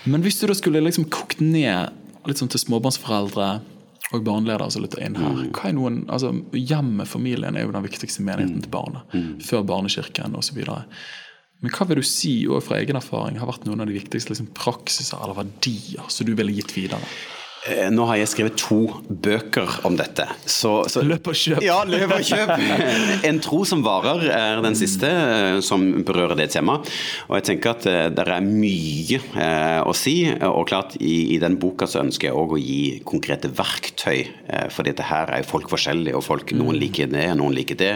Men hvis du da skulle liksom kokt ned litt sånn til småbarnsforeldre og barneleder som lytter inn her. Hva er noen, altså Hjemmet, familien, er jo den viktigste menigheten til barnet. Før barnekirken osv. Men hva vil du si og fra egen erfaring har vært noen av de viktigste liksom, praksiser eller verdier som du ville gitt videre? Eh, Nå har jeg skrevet to bøker om dette. Så, så Løp og kjøp. Ja, løp og kjøp! En tro som varer er den siste eh, som berører det temaet. Og jeg tenker at eh, det er mye å si. Og klart, i, i den boka så ønsker jeg òg å gi konkrete verktøy. For dette her er jo folk forskjellige, og folk, noen liker det, noen liker det.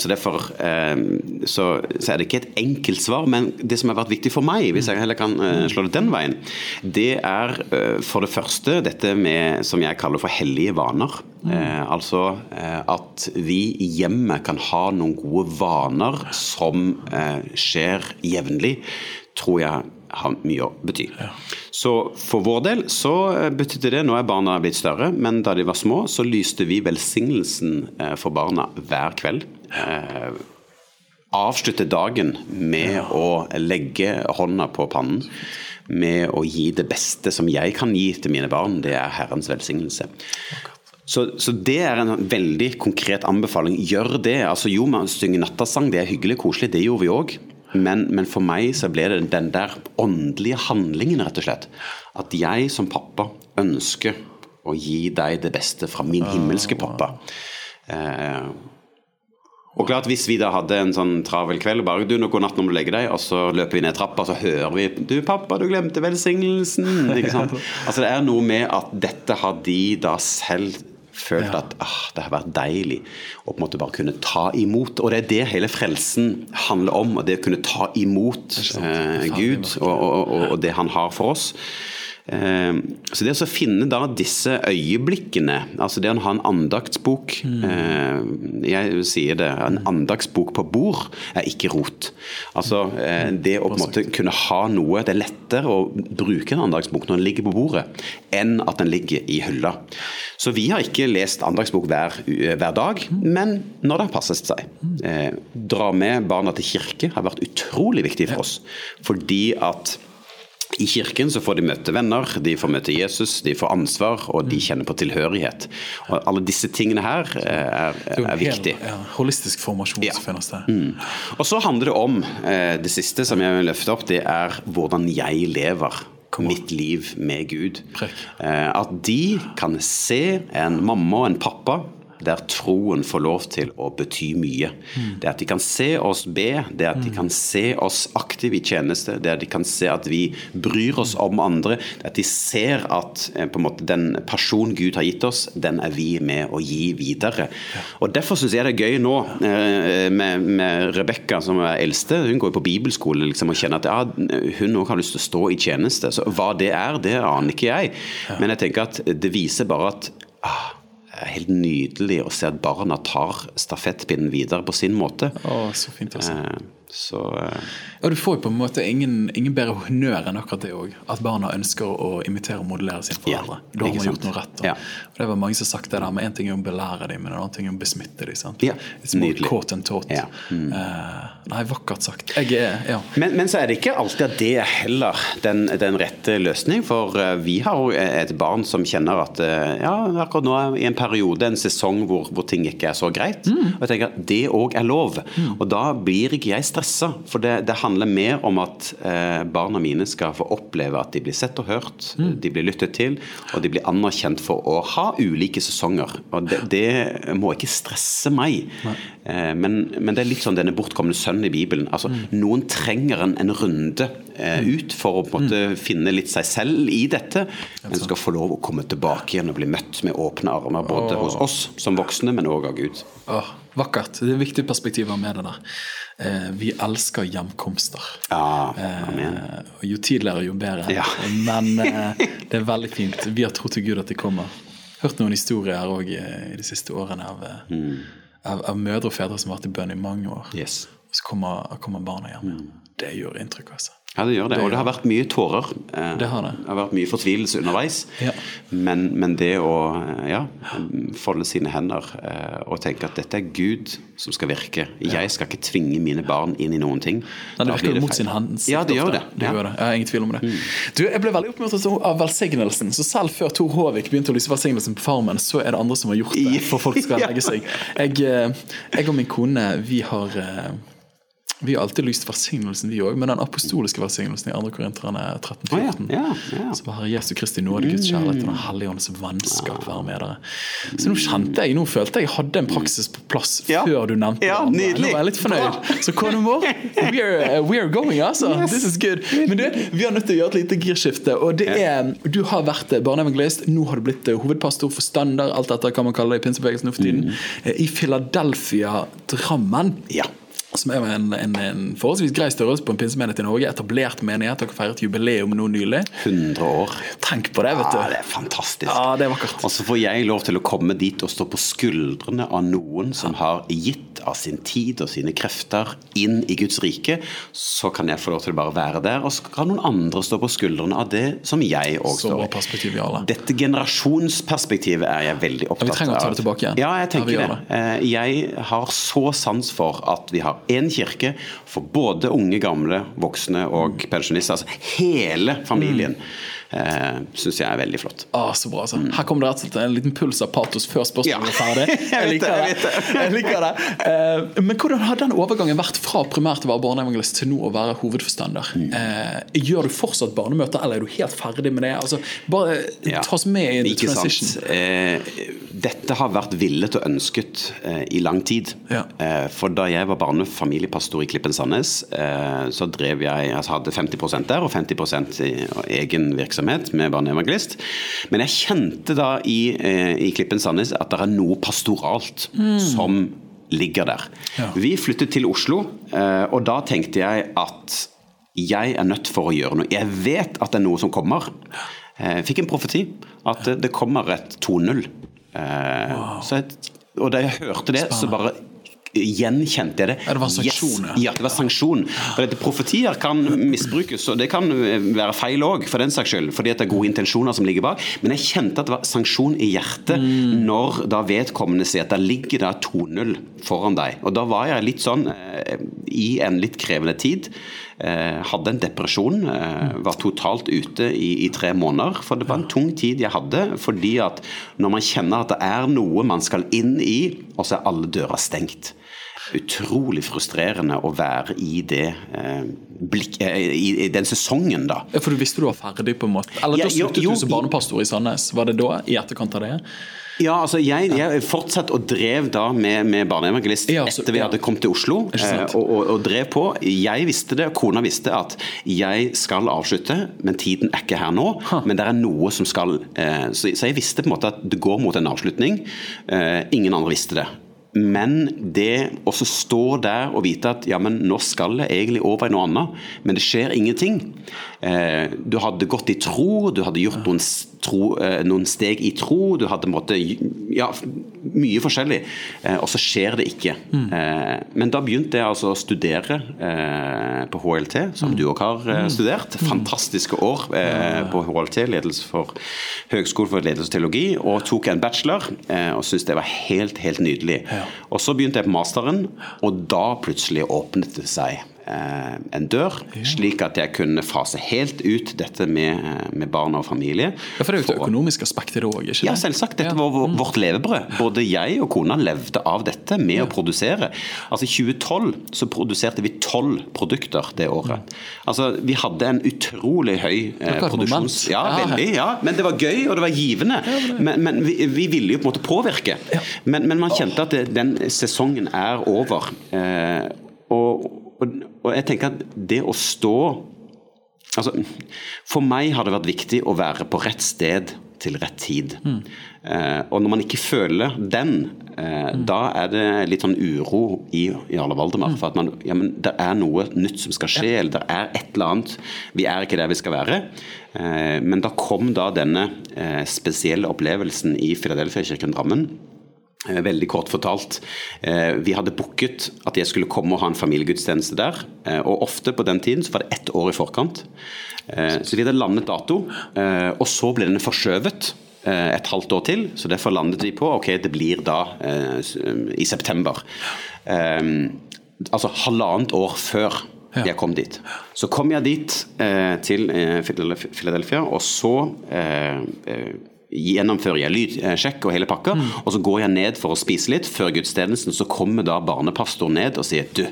Så derfor så, så er det ikke et enkelt svar. Men det som har vært viktig for meg, hvis jeg heller kan slå det den veien, det er for det første dette med som jeg kaller for hellige vaner. Eh, altså eh, at vi i hjemmet kan ha noen gode vaner som eh, skjer jevnlig, tror jeg har mye å bety. Så for vår del så eh, betydde det, nå er barna blitt større, men da de var små, så lyste vi velsignelsen eh, for barna hver kveld. Eh, avslutte dagen med å legge hånda på pannen. Med å gi det beste som jeg kan gi til mine barn, det er Herrens velsignelse. Så, så det er en veldig konkret anbefaling. Gjør det. altså Jo, man synger nattasang, det er hyggelig og koselig, det gjorde vi òg. Men, men for meg så ble det den der åndelige handlingen, rett og slett. At jeg som pappa ønsker å gi deg det beste fra min himmelske pappa. Eh, og klart Hvis vi da hadde en sånn travel kveld og bare du, nå god natt når du legger deg, og så løper vi ned trappa, og så hører vi du pappa, du glemte velsignelsen. ikke sant? Altså Det er noe med at dette har de da selv følt at ah, det har vært deilig å på en måte bare kunne ta imot. Og det er det hele frelsen handler om. og Det å kunne ta imot eh, Gud og, og, og, og det han har for oss. Eh, Så det å finne da disse øyeblikkene, altså det å ha en andaktsbok mm. Jeg sier det, en andaktsbok på bord er ikke rot. Altså eh, det å på en måte kunne ha noe Det er lettere å bruke en andaktsbok når den ligger på bordet, enn at den ligger i hylla. Så vi har ikke lest andaktsbok hver, hver dag, men når det har passet seg. Eh, Dra med barna til kirke har vært utrolig viktig for oss, fordi at i kirken så får de møte venner, de får møte Jesus, de får ansvar, og de kjenner på tilhørighet. Og Alle disse tingene her eh, er, er viktig. ja, holistisk formasjon Ja. som finnes der. Mm. Og så handler det om eh, det siste som jeg vil løfte opp, det er hvordan jeg lever mitt liv med Gud. Eh, at de kan se en mamma og en pappa der troen får lov til å bety mye. Det at de kan se oss be, det at de kan se oss aktive i tjeneste, det at de kan se at vi bryr oss om andre, det at de ser at eh, måte den personen Gud har gitt oss, den er vi med å gi videre. Og Derfor syns jeg det er gøy nå eh, med, med Rebekka, som er eldste. Hun går jo på bibelskole liksom, og kjenner at ja, hun òg har lyst til å stå i tjeneste. Så hva det er, det aner ikke jeg. Men jeg tenker at det viser bare at ah, helt nydelig å se at barna tar stafettpinnen videre på sin måte. Å, så fint å se. Eh, Så eh, Ja, du får jo på en måte ingen, ingen bedre honnør enn akkurat det òg. At barna ønsker å imitere og modellere sine foreldre. Ja, da har man sant. gjort noe rett. Ja. Og det var mange som sagt det der, men Én ting er å belære dem, men en annen ting er å besmitte dem. sant? Ja, It's more nydelig. caught and taught. Ja. Mm. Uh, nei, vakkert sagt. Er Ja. Men, men så er det ikke alltid at det er heller den, den rette løsning. For eh, vi har jo et barn som kjenner at eh, ja, akkurat nå er i en periode, en sesong hvor, hvor ting ikke er så greit. Og jeg tenker at det òg er lov. Og da blir ikke jeg stressa. For det, det handler mer om at eh, barna mine skal få oppleve at de blir sett og hørt, de blir lyttet til, og de blir anerkjent for å ha ulike sesonger. Og det, det må ikke stresse meg. Eh, men, men det er litt sånn denne bortkomne sønnen i Bibelen. Altså, Noen trenger en, en runde eh, ut for å på en måte finne litt seg selv i dette, men skal få lov å komme tilbake igjen og bli møtt med åpne armer, både hos oss som voksne, men òg av Gud. Åh, vakkert. Det er viktige perspektiver med det der. Eh, vi elsker hjemkomster. Ja. Eh, jo tidligere, jo bedre. Ja. Men eh, det er veldig fint. Vi har tro til Gud at det kommer. Hørt noen historier òg i de siste årene av, eh, Mm. av, av mødre og fedre som har vært i bønn i mange år. Yes. Og så kommer, kommer barna hjem. Mm. Det gjør inntrykk, altså. Ja, det gjør det. Og det har vært mye tårer. Eh, Det har det. Det har vært mye fortvilelse underveis. Ja. Men, men det å eh, ja, folde sine hender eh, og tenke at dette er Gud som skal virke. Jeg skal ikke tvinge mine barn inn i noen ting. Nei, det virker jo mot sin hands. Ja, det gjør det. det, Mm. gjør det. Jeg har ingen tvil om det. Du, Jeg ble veldig oppmuntret av velsignelsen. Så selv før Tor Håvik begynte å lyse velsignelsen på Farmen, så er det andre som har gjort det for folk skal legge seg. Jeg, jeg og min kone, vi har Vi har alltid lyst velsignelsen, vi òg, men den apostoliske velsignelsen i 2. Korinterne 13-14. ja, ja. Så Herre Jesu Kristi nåde, Guds kjærlighet og Den hellige ånds vennskap være med dere. Så nå kjente jeg, nå følte jeg jeg hadde en praksis på plass Ja. før du nevnte Ja, det. Nå var jeg litt fornøyd. Så kone vår, we are, we are going, altså. This is good. Men du, vi har nødt til å gjøre et lite girskifte. Og det er, du har vært eh, barneevangelist, nå har du blitt eh, hovedpastor, forstander, alt etter hva man kaller det i pinsebevegelsen nå for tiden, eh, i Philadelphia, Drammen. Ja. Som er en, en, en forholdsvis grei størrelse på en pinsemenighet i Norge. Etablert menighet. Dere feiret jubileum nå nylig. 100 år. Tenk på det, vet du. Ja, det er fantastisk. Ja, det er vakkert. Og så får jeg lov til å komme dit og stå på skuldrene av noen som har gitt av sin tid og sine krefter inn i Guds rike. Så kan jeg få lov til å bare være der, og så kan noen andre stå på skuldrene av det som jeg òg Så står i. Dette generasjonsperspektivet er jeg veldig opptatt av. vi trenger å ta det tilbake igjen. Ja, jeg tenker det. Eh, Jeg har så sans for at vi har én kirke for både unge, gamle, voksne og pensjonister. Altså hele familien. Eh, Syns jeg er veldig flott. Ah, så bra, altså. Her kom det rett og slett en liten puls av patos før spørsmålet var ferdig. Jeg liker det, jeg liker det. Eh, Men hvordan har den overgangen vært fra primært å være barneevangelist til nå å være hovedforstander? Mm. Eh, Gjør du fortsatt barnemøter, eller er du helt ferdig med det? Altså, bare Ja. ta oss med i en Ikke transition. Eh, dette har vært villet og ønsket eh, i lang tid. Ja. Eh, for da jeg var barnefamiliepastor i Klippen Sandnes, eh, så drev jeg altså hadde 50 der og 50 i egen virksomhet med barneevangelist. Men jeg kjente da i, eh, i Klippen Sandnes at det er noe pastoralt som ligger der. Ja. Vi flyttet til Oslo, eh, og da tenkte jeg at jeg er nødt for å gjøre noe. Jeg vet at det er noe som kommer. Eh, Jeg fikk en profeti at det- kommer et 2-0. Wow. og da jeg hørte det, så bare gjenkjente jeg det. Ja, det var sanksjon, yes. ja. det var sanksjon. For dette Profetier kan misbrukes, og det kan være feil òg, for den saks skyld. Fordi at det er gode intensjoner som ligger bak. Men jeg kjente at det var sanksjon i hjertet Mm. når da vedkommende sier at det ligger da 2-0 foran deg. Og da var jeg litt sånn eh, i en litt krevende tid. Eh, hadde en depresjon, eh, var totalt ute i, i tre måneder. For det var en tung tid jeg hadde, fordi at når man kjenner at det er noe man skal inn i, og så er alle dører stengt. Utrolig frustrerende å være i det eh, blikk, eh, i, den sesongen, da. Ja, For du visste du var ferdig, på en måte? Eller Ja, da sluttet du som barnepastor i Sandnes? Var det da? I etterkant av det? Ja, altså jeg, jeg fortsatte og drev da med, med barneevangelist Ja, altså, etter vi hadde kommet til Oslo. Eh, Og, og, og drev på. Jeg visste det, og kona visste at jeg skal avslutte, men tiden er ikke her nå. Men det er noe som skal eh, Så, så jeg visste på en måte at det går mot en avslutning. Eh, Ingen andre visste det. Men det å stå der og vite at ja, men nå skal det egentlig over i noe annet, men det skjer ingenting. Eh, du hadde gått i tro, du hadde gjort noen, tro, eh, noen steg i tro, du hadde måtte, ja, mye forskjellig, eh, og så skjer det ikke. Mm. men da begynte jeg altså å studere eh, på HLT, som du òg har eh, studert. Fantastiske år eh, på HLT, ledelse for Høgskolen for ledelse og teologi, og tok en bachelor, eh, og syntes det var helt, helt nydelig. Og så begynte jeg på masteren, og da plutselig åpnet det seg eh, en dør, slik at jeg kunne fase helt ut dette med, eh, med barn og familie. Ja, For det er jo et økonomisk aspekt i det òg? Ja, selvsagt. Dette var vårt levebrød. Både jeg og kona levde av dette med å produsere. Altså I 2012 så produserte vi tolv produkter det året. Altså Vi hadde en utrolig høy eh, produksjons... Ja, Ja. veldig. ja, Men det var gøy, og det var givende. Men, men vi, vi ville jo på en måte påvirke. Men, men man kjente at det, den sesongen er over. Eh, og, og, og jeg tenker at det å stå Altså, for meg har det vært viktig å være på rett sted til rett tid. Eh, og når man ikke føler den, eh, da er det litt sånn uro i Jarle Valdemar. For at man, ja, men det er noe nytt som skal skje, eller det er et eller annet. Vi er ikke der vi skal være. Eh, men da kom da denne eh, spesielle opplevelsen i Filadelfia-kirken Drammen. Eh, Veldig kort fortalt. eh, Vi hadde booket at jeg skulle komme og ha en familiegudstjeneste der. eh, Og ofte på den tiden så var det ett år i forkant. Så vi hadde landet dato, og så ble den forskjøvet et halvt år til. Så derfor landet vi på ok, det blir da i september. Altså halvannet år før jeg kom dit. Så kom jeg dit til Philadelphia- og så gjennomfører jeg lydsjekk og hele pakka, og så går jeg ned for å spise litt. Før gudstjenesten så kommer da barnepastoren ned og sier du,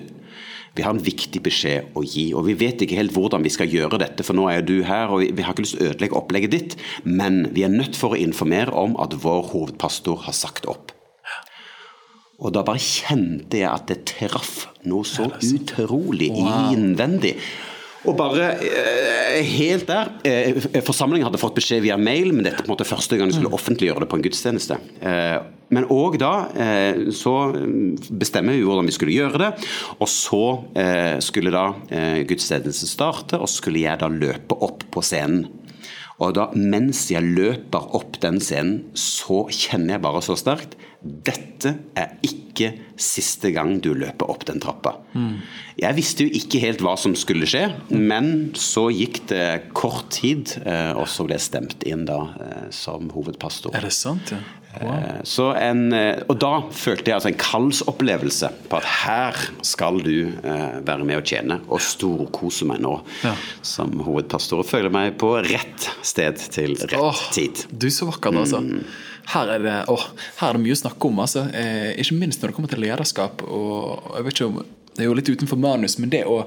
Vi har en viktig beskjed å gi, og vi vet ikke helt hvordan vi skal gjøre dette, for nå er jo du her, og vi, vi har ikke lyst til å ødelegge opplegget ditt, men vi er nødt for å informere om at vår hovedpastor har sagt opp. Og da bare kjente jeg at det traff noe så utrolig innvendig. Og bare eh, helt der eh, Forsamlingen hadde fått beskjed via mail, men dette på en måte første gang de skulle offentliggjøre det på en gudstjeneste. Eh, men òg da så bestemmer vi hvordan vi skulle gjøre det. Og så skulle da gudstjenesten starte, og så skulle jeg da løpe opp på scenen. Og da, mens jeg løper opp den scenen, så kjenner jeg bare så sterkt dette er ikke siste gang du løper opp den trappa. Mm. Jeg visste jo ikke helt hva som skulle skje, men så gikk det kort tid, eh, og så ble jeg stemt inn da eh, som hovedpastor. Er det sant, ja? Wow. Eh, en, og da følte jeg altså en kallsopplevelse på at her skal du være med og tjene, og storkose meg nå ja. som hovedpastor. Og føler meg på rett sted til rett Åh, tid. Du så vakker, altså. Mm her er det, å, her er det mye å snakke om. Altså. Eh, ikke minst når det kommer til lederskap. og jeg vet ikke om det er jo litt utenfor manus, men det å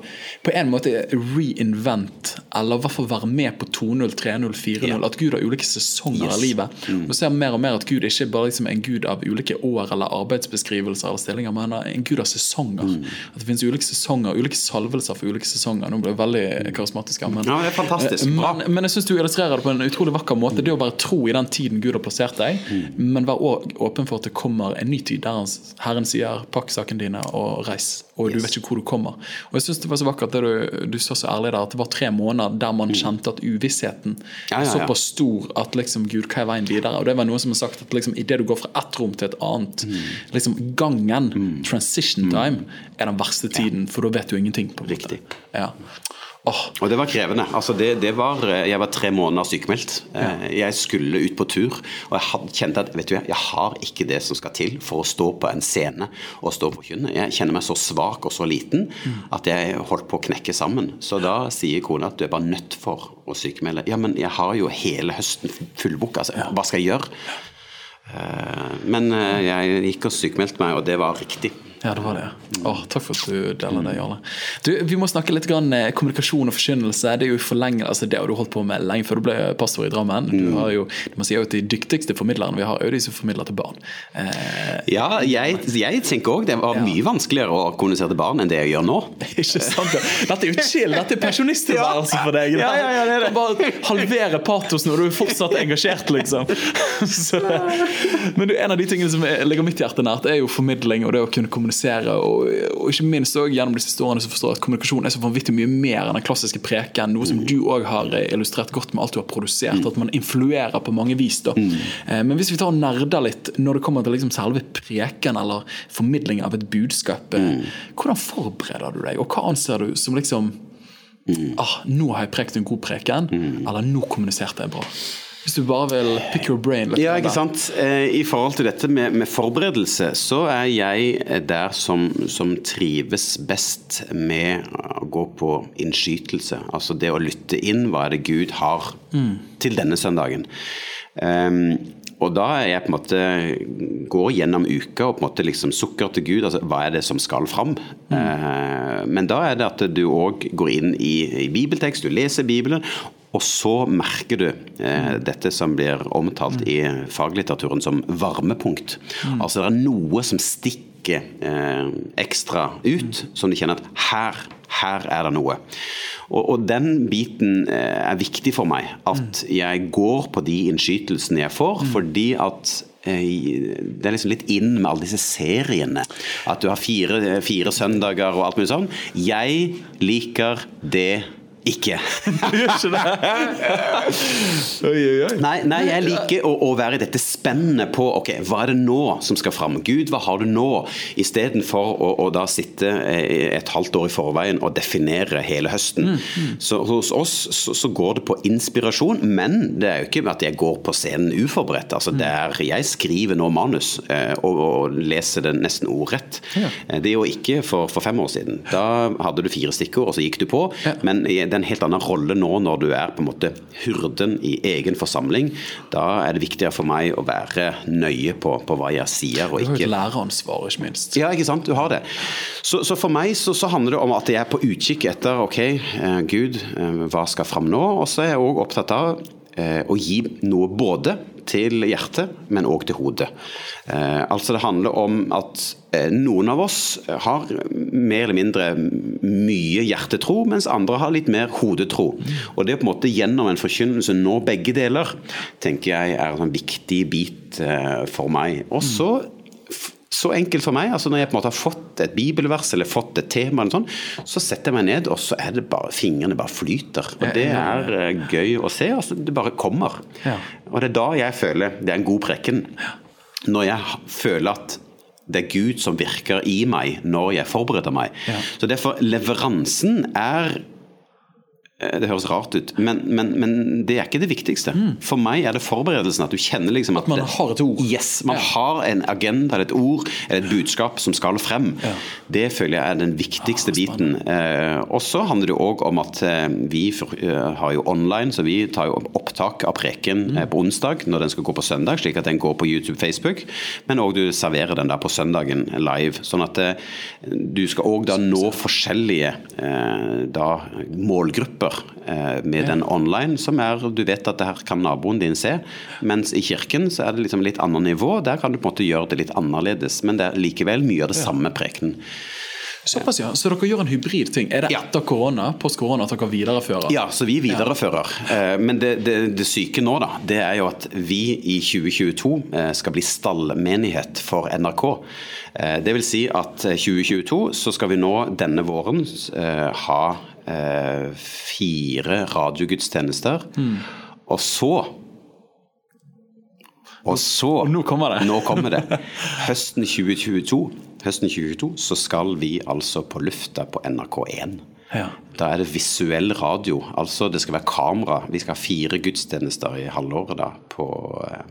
på en måte reinvent, eller i hvert fall være med på 2-0, 3-0, 4-0, yeah. at Gud har ulike sesonger yes. av livet. Mm. Og ser mer og mer at Gud ikke bare liksom en gud av ulike år eller arbeidsbeskrivelser eller stillinger, men en gud av sesonger. Mm. At det finnes ulike sesonger, ulike salvelser for ulike sesonger. Nå ble jeg veldig karismatisk. Men, ja, det er fantastisk. Eh, men, men, jeg syns du illustrerer det på en utrolig vakker måte. Det å bare tro i den tiden Gud har plassert deg, mm. men være åpen for at det kommer en ny tid der Herren sier 'pakk sakene dine og reis' og du vet ikke hvor du kommer. Og jeg synes Det var så vakkert det du, du sa så ærlig der, at det var tre måneder der man mm. kjente at uvissheten ja, ja, ja. såpass stor at liksom, Gud, hva er veien videre? Og det var noe som har sagt at liksom, idet du går fra ett rom til et annet, mm. liksom gangen, mm. transition mm. time, er den verste tiden, for da vet du ingenting. på Riktig. Ja. Oh. Og det var krevende. Altså det, det var, jeg var tre måneder sykemeldt. Ja. Eh, jeg skulle ut på tur, og jeg kjente at vet du, jeg har ikke det som skal til for å stå på en scene og stå på kjønnet. Jeg kjenner meg så svak og så liten mm. at jeg holdt på å knekke sammen. Så da sier kona at du er bare nødt for å sykemelde. Ja, men jeg har jo hele høsten fullbooka, altså. hva skal jeg gjøre? Eh, men eh, jeg gikk og sykemeldte meg, og det var riktig. Ja, det var det. Åh, takk for at du deler det, Jarle. Du, vi må snakke litt grann eh, kommunikasjon og forkynnelse. Det er jo forlenge, altså det har du holdt på med lenge før du ble pastor i Drammen. Du mm. har jo, du må si, De dyktigste formidlerne vi har, er de som formidler til barn. Eh, ja, jeg, jeg tenker òg det var ja. mye vanskeligere å kommunisere til barn enn det jeg gjør nå. Ikke sant? Dette er jo chill. Dette er pensjonisttilværelse for deg. Ja, ja, ja, det er det. Bare halvere patosen når du er fortsatt engasjert, liksom. Så, men du, en av de tingene som ligger mitt hjerte nært, er jo formidling og det å kunne kommunisere kommunisere, og, og ikke minst også, gjennom de siste årene så forstår jeg at kommunikasjon er så vanvittig mye mer enn den klassiske preken. Noe som du òg har illustrert godt med alt du har produsert. Mm. At man influerer på mange vis. da. Mm. Eh, men hvis vi tar og nerder litt når det kommer til liksom selve preken eller formidling av et budskap, eh, mm. hvordan forbereder du deg, og hva anser du som liksom mm. ah, Nå har jeg prekt en god preken, mm. eller nå kommuniserte jeg bra. Hvis du bare vil pick your brain litt. Ja, ikke sant. Eh, I forhold til dette med, med forberedelse, så er jeg der som, som, trives best med å gå på innskytelse. Altså det å lytte inn. Hva er det Gud har mm. til denne søndagen? Um, og da er jeg på en måte går gjennom uka og på en måte liksom sukker til Gud. altså Hva er det som skal fram? Mm. Eh, men da er det at du òg går inn i, i bibeltekst, du leser Bibelen, og så merker du eh, dette som blir omtalt i faglitteraturen som varmepunkt. Mm. Altså det er noe som stikker eh, ekstra ut, som du kjenner at her, her er det noe. Og, og den biten eh, er viktig for meg. At jeg går på de innskytelsene jeg får, mm. fordi at eh, det er liksom litt inn med alle disse seriene. At du har fire, fire søndager og alt mulig sånn. Jeg liker det ikke. Det? Nei, nei, jeg liker å, å, være i dette spennet på ok, hva er det nå som skal fram? Gud, hva har du nå? Istedenfor å, å da sitte eh, et halvt år i forveien og definere hele høsten. Mm, mm. Så hos oss så, så, går det på inspirasjon, men det er jo ikke at jeg går på scenen uforberedt. Altså, mm. der jeg skriver nå manus eh, og, og, leser det nesten ordrett. Ja. Eh, det er jo ikke for, for, fem år siden. Da hadde du fire stikkord, og så gikk du på. Ja. men det det er en helt annen rolle nå når du er på en måte hyrden i egen forsamling. Da er det viktigere for meg å være nøye på, på hva jeg sier. og Du har et læreransvar, ikke minst. Ja, ikke sant, du har det. Så, så for meg så, så handler det om at jeg er på utkikk etter ok, eh, Gud, eh, hva skal fram nå? Og så er jeg òg opptatt av eh, å gi noe både til hjertet, men òg til hodet. Eh, altså Det handler om at eh, noen av oss har mer eller mindre mye hjertetro, mens andre har litt mer hodetro. Og det er på en måte gjennom en forkynnelse nå begge deler, tenker jeg er en sånn viktig bit eh, for meg. Og så så enkelt for meg. altså Når jeg på en måte har fått et bibelvers eller fått et tema, eller sånn, så setter jeg meg ned, og så er det bare fingrene bare flyter. Og Det er eh, gøy å se. altså Det bare kommer. Ja. Og det er da jeg føler det er en god preken. Når jeg føler at det er Gud som virker i meg når jeg forbereder meg. Ja. Så derfor leveransen er det høres rart ut, men, men, men det er ikke det viktigste. For meg er det forberedelsen. At du kjenner liksom at, Mm. At man det- har et ord. Yes, Man Ja. har en agenda, eller et ord, eller et budskap som skal frem. Det føler jeg er den viktigste Ah, biten. Eh, og så handler det òg om at eh, vi for, eh, har jo online, så vi tar jo opptak av preken Mm. eh, på onsdag når den skal gå på søndag, slik at den går på YouTube, Facebook. Men òg du serverer den der på søndagen live. Sånn at eh, du skal òg da nå forskjellige eh, da, målgrupper eh, med den online, som er Du vet at det her kan naboen din se, mens i kirken så er det liksom litt annet nivå. Der kan du på en måte gjøre det litt annerledes, men det er likevel mye av det samme prekenen. Såpass, ja. Så dere gjør en hybrid ting. Er det etter korona, post korona, at dere viderefører? Ja, så vi viderefører. Eh, Men det, det, det syke nå, da, det er jo at vi i 2022 eh, skal bli stallmenighet for NRK. Det vil si at 2022 så skal vi nå denne våren ha eh, fire radiogudstjenester. Og så og så Og nå kommer det. Nå kommer det. Høsten 2022, høsten 2022 så skal vi altså på lufta på NRK1. Ja. Da er det visuell radio, altså det skal være kamera. Vi skal ha fire gudstjenester i halvåret da på eh,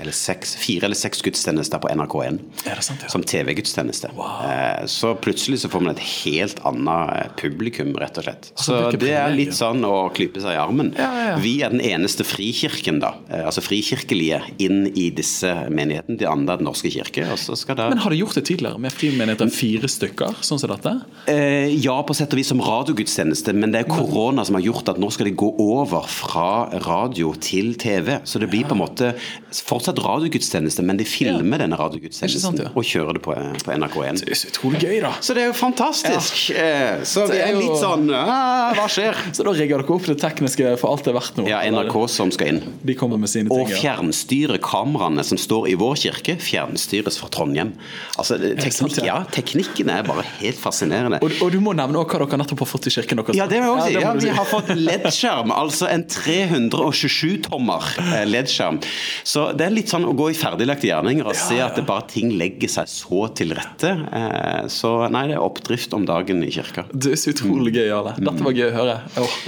eller seks, Fire eller seks gudstjenester på NRK1 Er det sant, ja? som TV-gudstjeneste. Wow. Så plutselig så får man et helt annet eh, publikum, rett og slett. Så det er litt sånn å klype seg i armen. Ja, ja. Vi er den eneste frikirken, da. eh, Altså frikirkelige inn i disse menighetene. De andre er Den norske kirke. Det Men har du gjort det tidligere, med frimenigheter fire stykker, sånn som dette? Eh, ja, på sett og vis som radiogudstjeneste, men det er korona som har gjort at nå skal de gå over fra radio til TV. Så det blir på en måte fortsatt radiogudstjeneste, men de filmer denne radiogudstjenesten ja. og kjører det på, på NRK1. Det er så utrolig gøy, da. Så det er jo fantastisk. Ja. Så Det er litt sånn Hva skjer? Så da rigger dere opp det tekniske for alt det er verdt nå? Ja, NRK som skal inn. De kommer med sine ting. ja. fjernstyre kameraene som står i vår kirke, fjernstyres fra Trondheim. Altså, teknik, ja? ja, teknikken er bare helt fascinerende. Og, og du må nevne hva dere nettopp har fått i kirken deres. Ja, det vil jeg også si. Ja, vi har fått LED-skjerm, altså en 327-tommer eh, LED-skjerm. Så det er litt sånn å gå i ferdiglagte gjerninger og se at det bare ting legger seg så til rette. Eh, Så nei, det er oppdrift om dagen i kirka. Det er så utrolig gøy, Jarle. Dette var gøy å høre.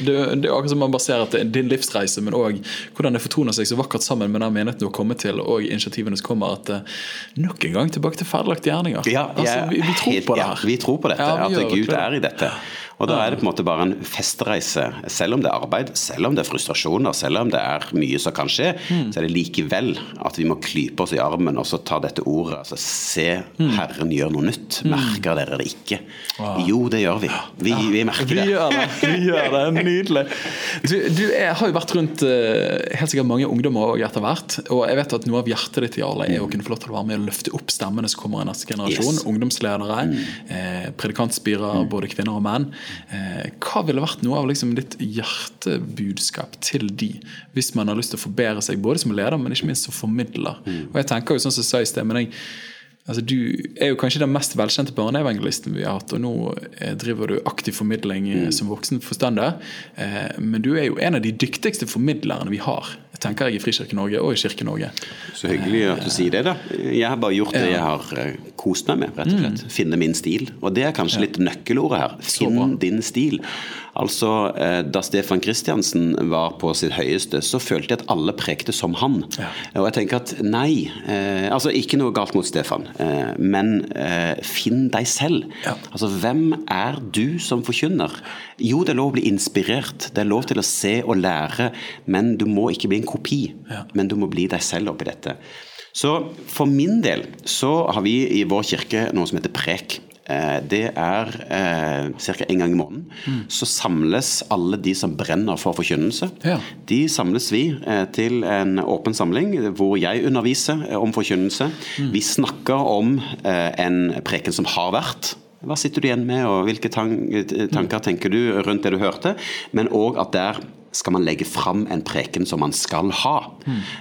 Det, det er akkurat som man bare ser at det er din livsreise, men òg hvordan det fortoner seg så vakkert sammen med den menigheten du har kommet til, og initiativene som kommer. At eh, nok en gang tilbake til ferdiglagte gjerninger. Ja, altså, vi, vi tror på det ja, her. vi tror på dette, Ja, at Gud er i dette. Og da er det på en måte bare en festreise. Selv om det er arbeid, selv om det er frustrasjoner, selv om det er mye som kan skje, Mm. så er det likevel at vi må klype oss i armen og så ta dette ordet. Altså, se Mm. Herren gjør noe nytt. Merker dere det ikke? Jo, det gjør vi. Vi, vi merker Vi det. gjør det. vi gjør det, Nydelig. Du, du har jo vært rundt eh, helt sikkert mange ungdommer òg etter hvert. Og jeg vet at noe av hjertet ditt i alle er å kunne få lov til å være med og løfte opp stemmene som kommer i neste generasjon. Yes. Ungdomsledere, eh, predikantspirer, både kvinner og menn. Eh, hva ville vært noe av liksom, ditt hjertebudskap til de, hvis man har lyst til å forbedre seg både som leder, men ikke minst som formidler? Og jeg tenker jo sånn som jeg sa i sted, men jeg Altså, du er jo kanskje den mest velkjente barneevangelisten vi har hatt, og nå eh, driver du aktiv formidling mm. som voksen forstander. Eh, men du er jo en av de dyktigste formidlerne vi har, tenker jeg, i Frikirke-Norge og i Kirke-Norge. Så hyggelig at du sier det, da. Jeg har bare gjort det jeg har eh, kost meg med, rett og slett. Finne min stil. Og det er kanskje litt nøkkelordet her. Finn din stil. Altså, eh, Da Stefan Kristiansen var på sitt høyeste, så følte jeg at alle prekte som han. Og jeg tenker at nei, eh, altså ikke noe galt mot Stefan. eh, men finn deg selv. Ja. Altså, hvem er du som forkynner? Jo, det er lov å bli inspirert, det er lov til å se og lære, men du må ikke bli en kopi. Ja. Men du må bli deg selv oppi dette. Så for min del så har vi i vår kirke noe som heter prek. Eh, Det er eh, ca. en gang i måneden. Så samles alle de som brenner for forkynnelse. Ja. De samles vi eh, til en åpen samling hvor jeg underviser eh, om forkynnelse. Vi snakker om eh, en preken som har vært. Hva sitter du igjen med, og hvilke tanker tenker du rundt det du hørte? Men òg at der skal man legge fram en preken som man skal ha.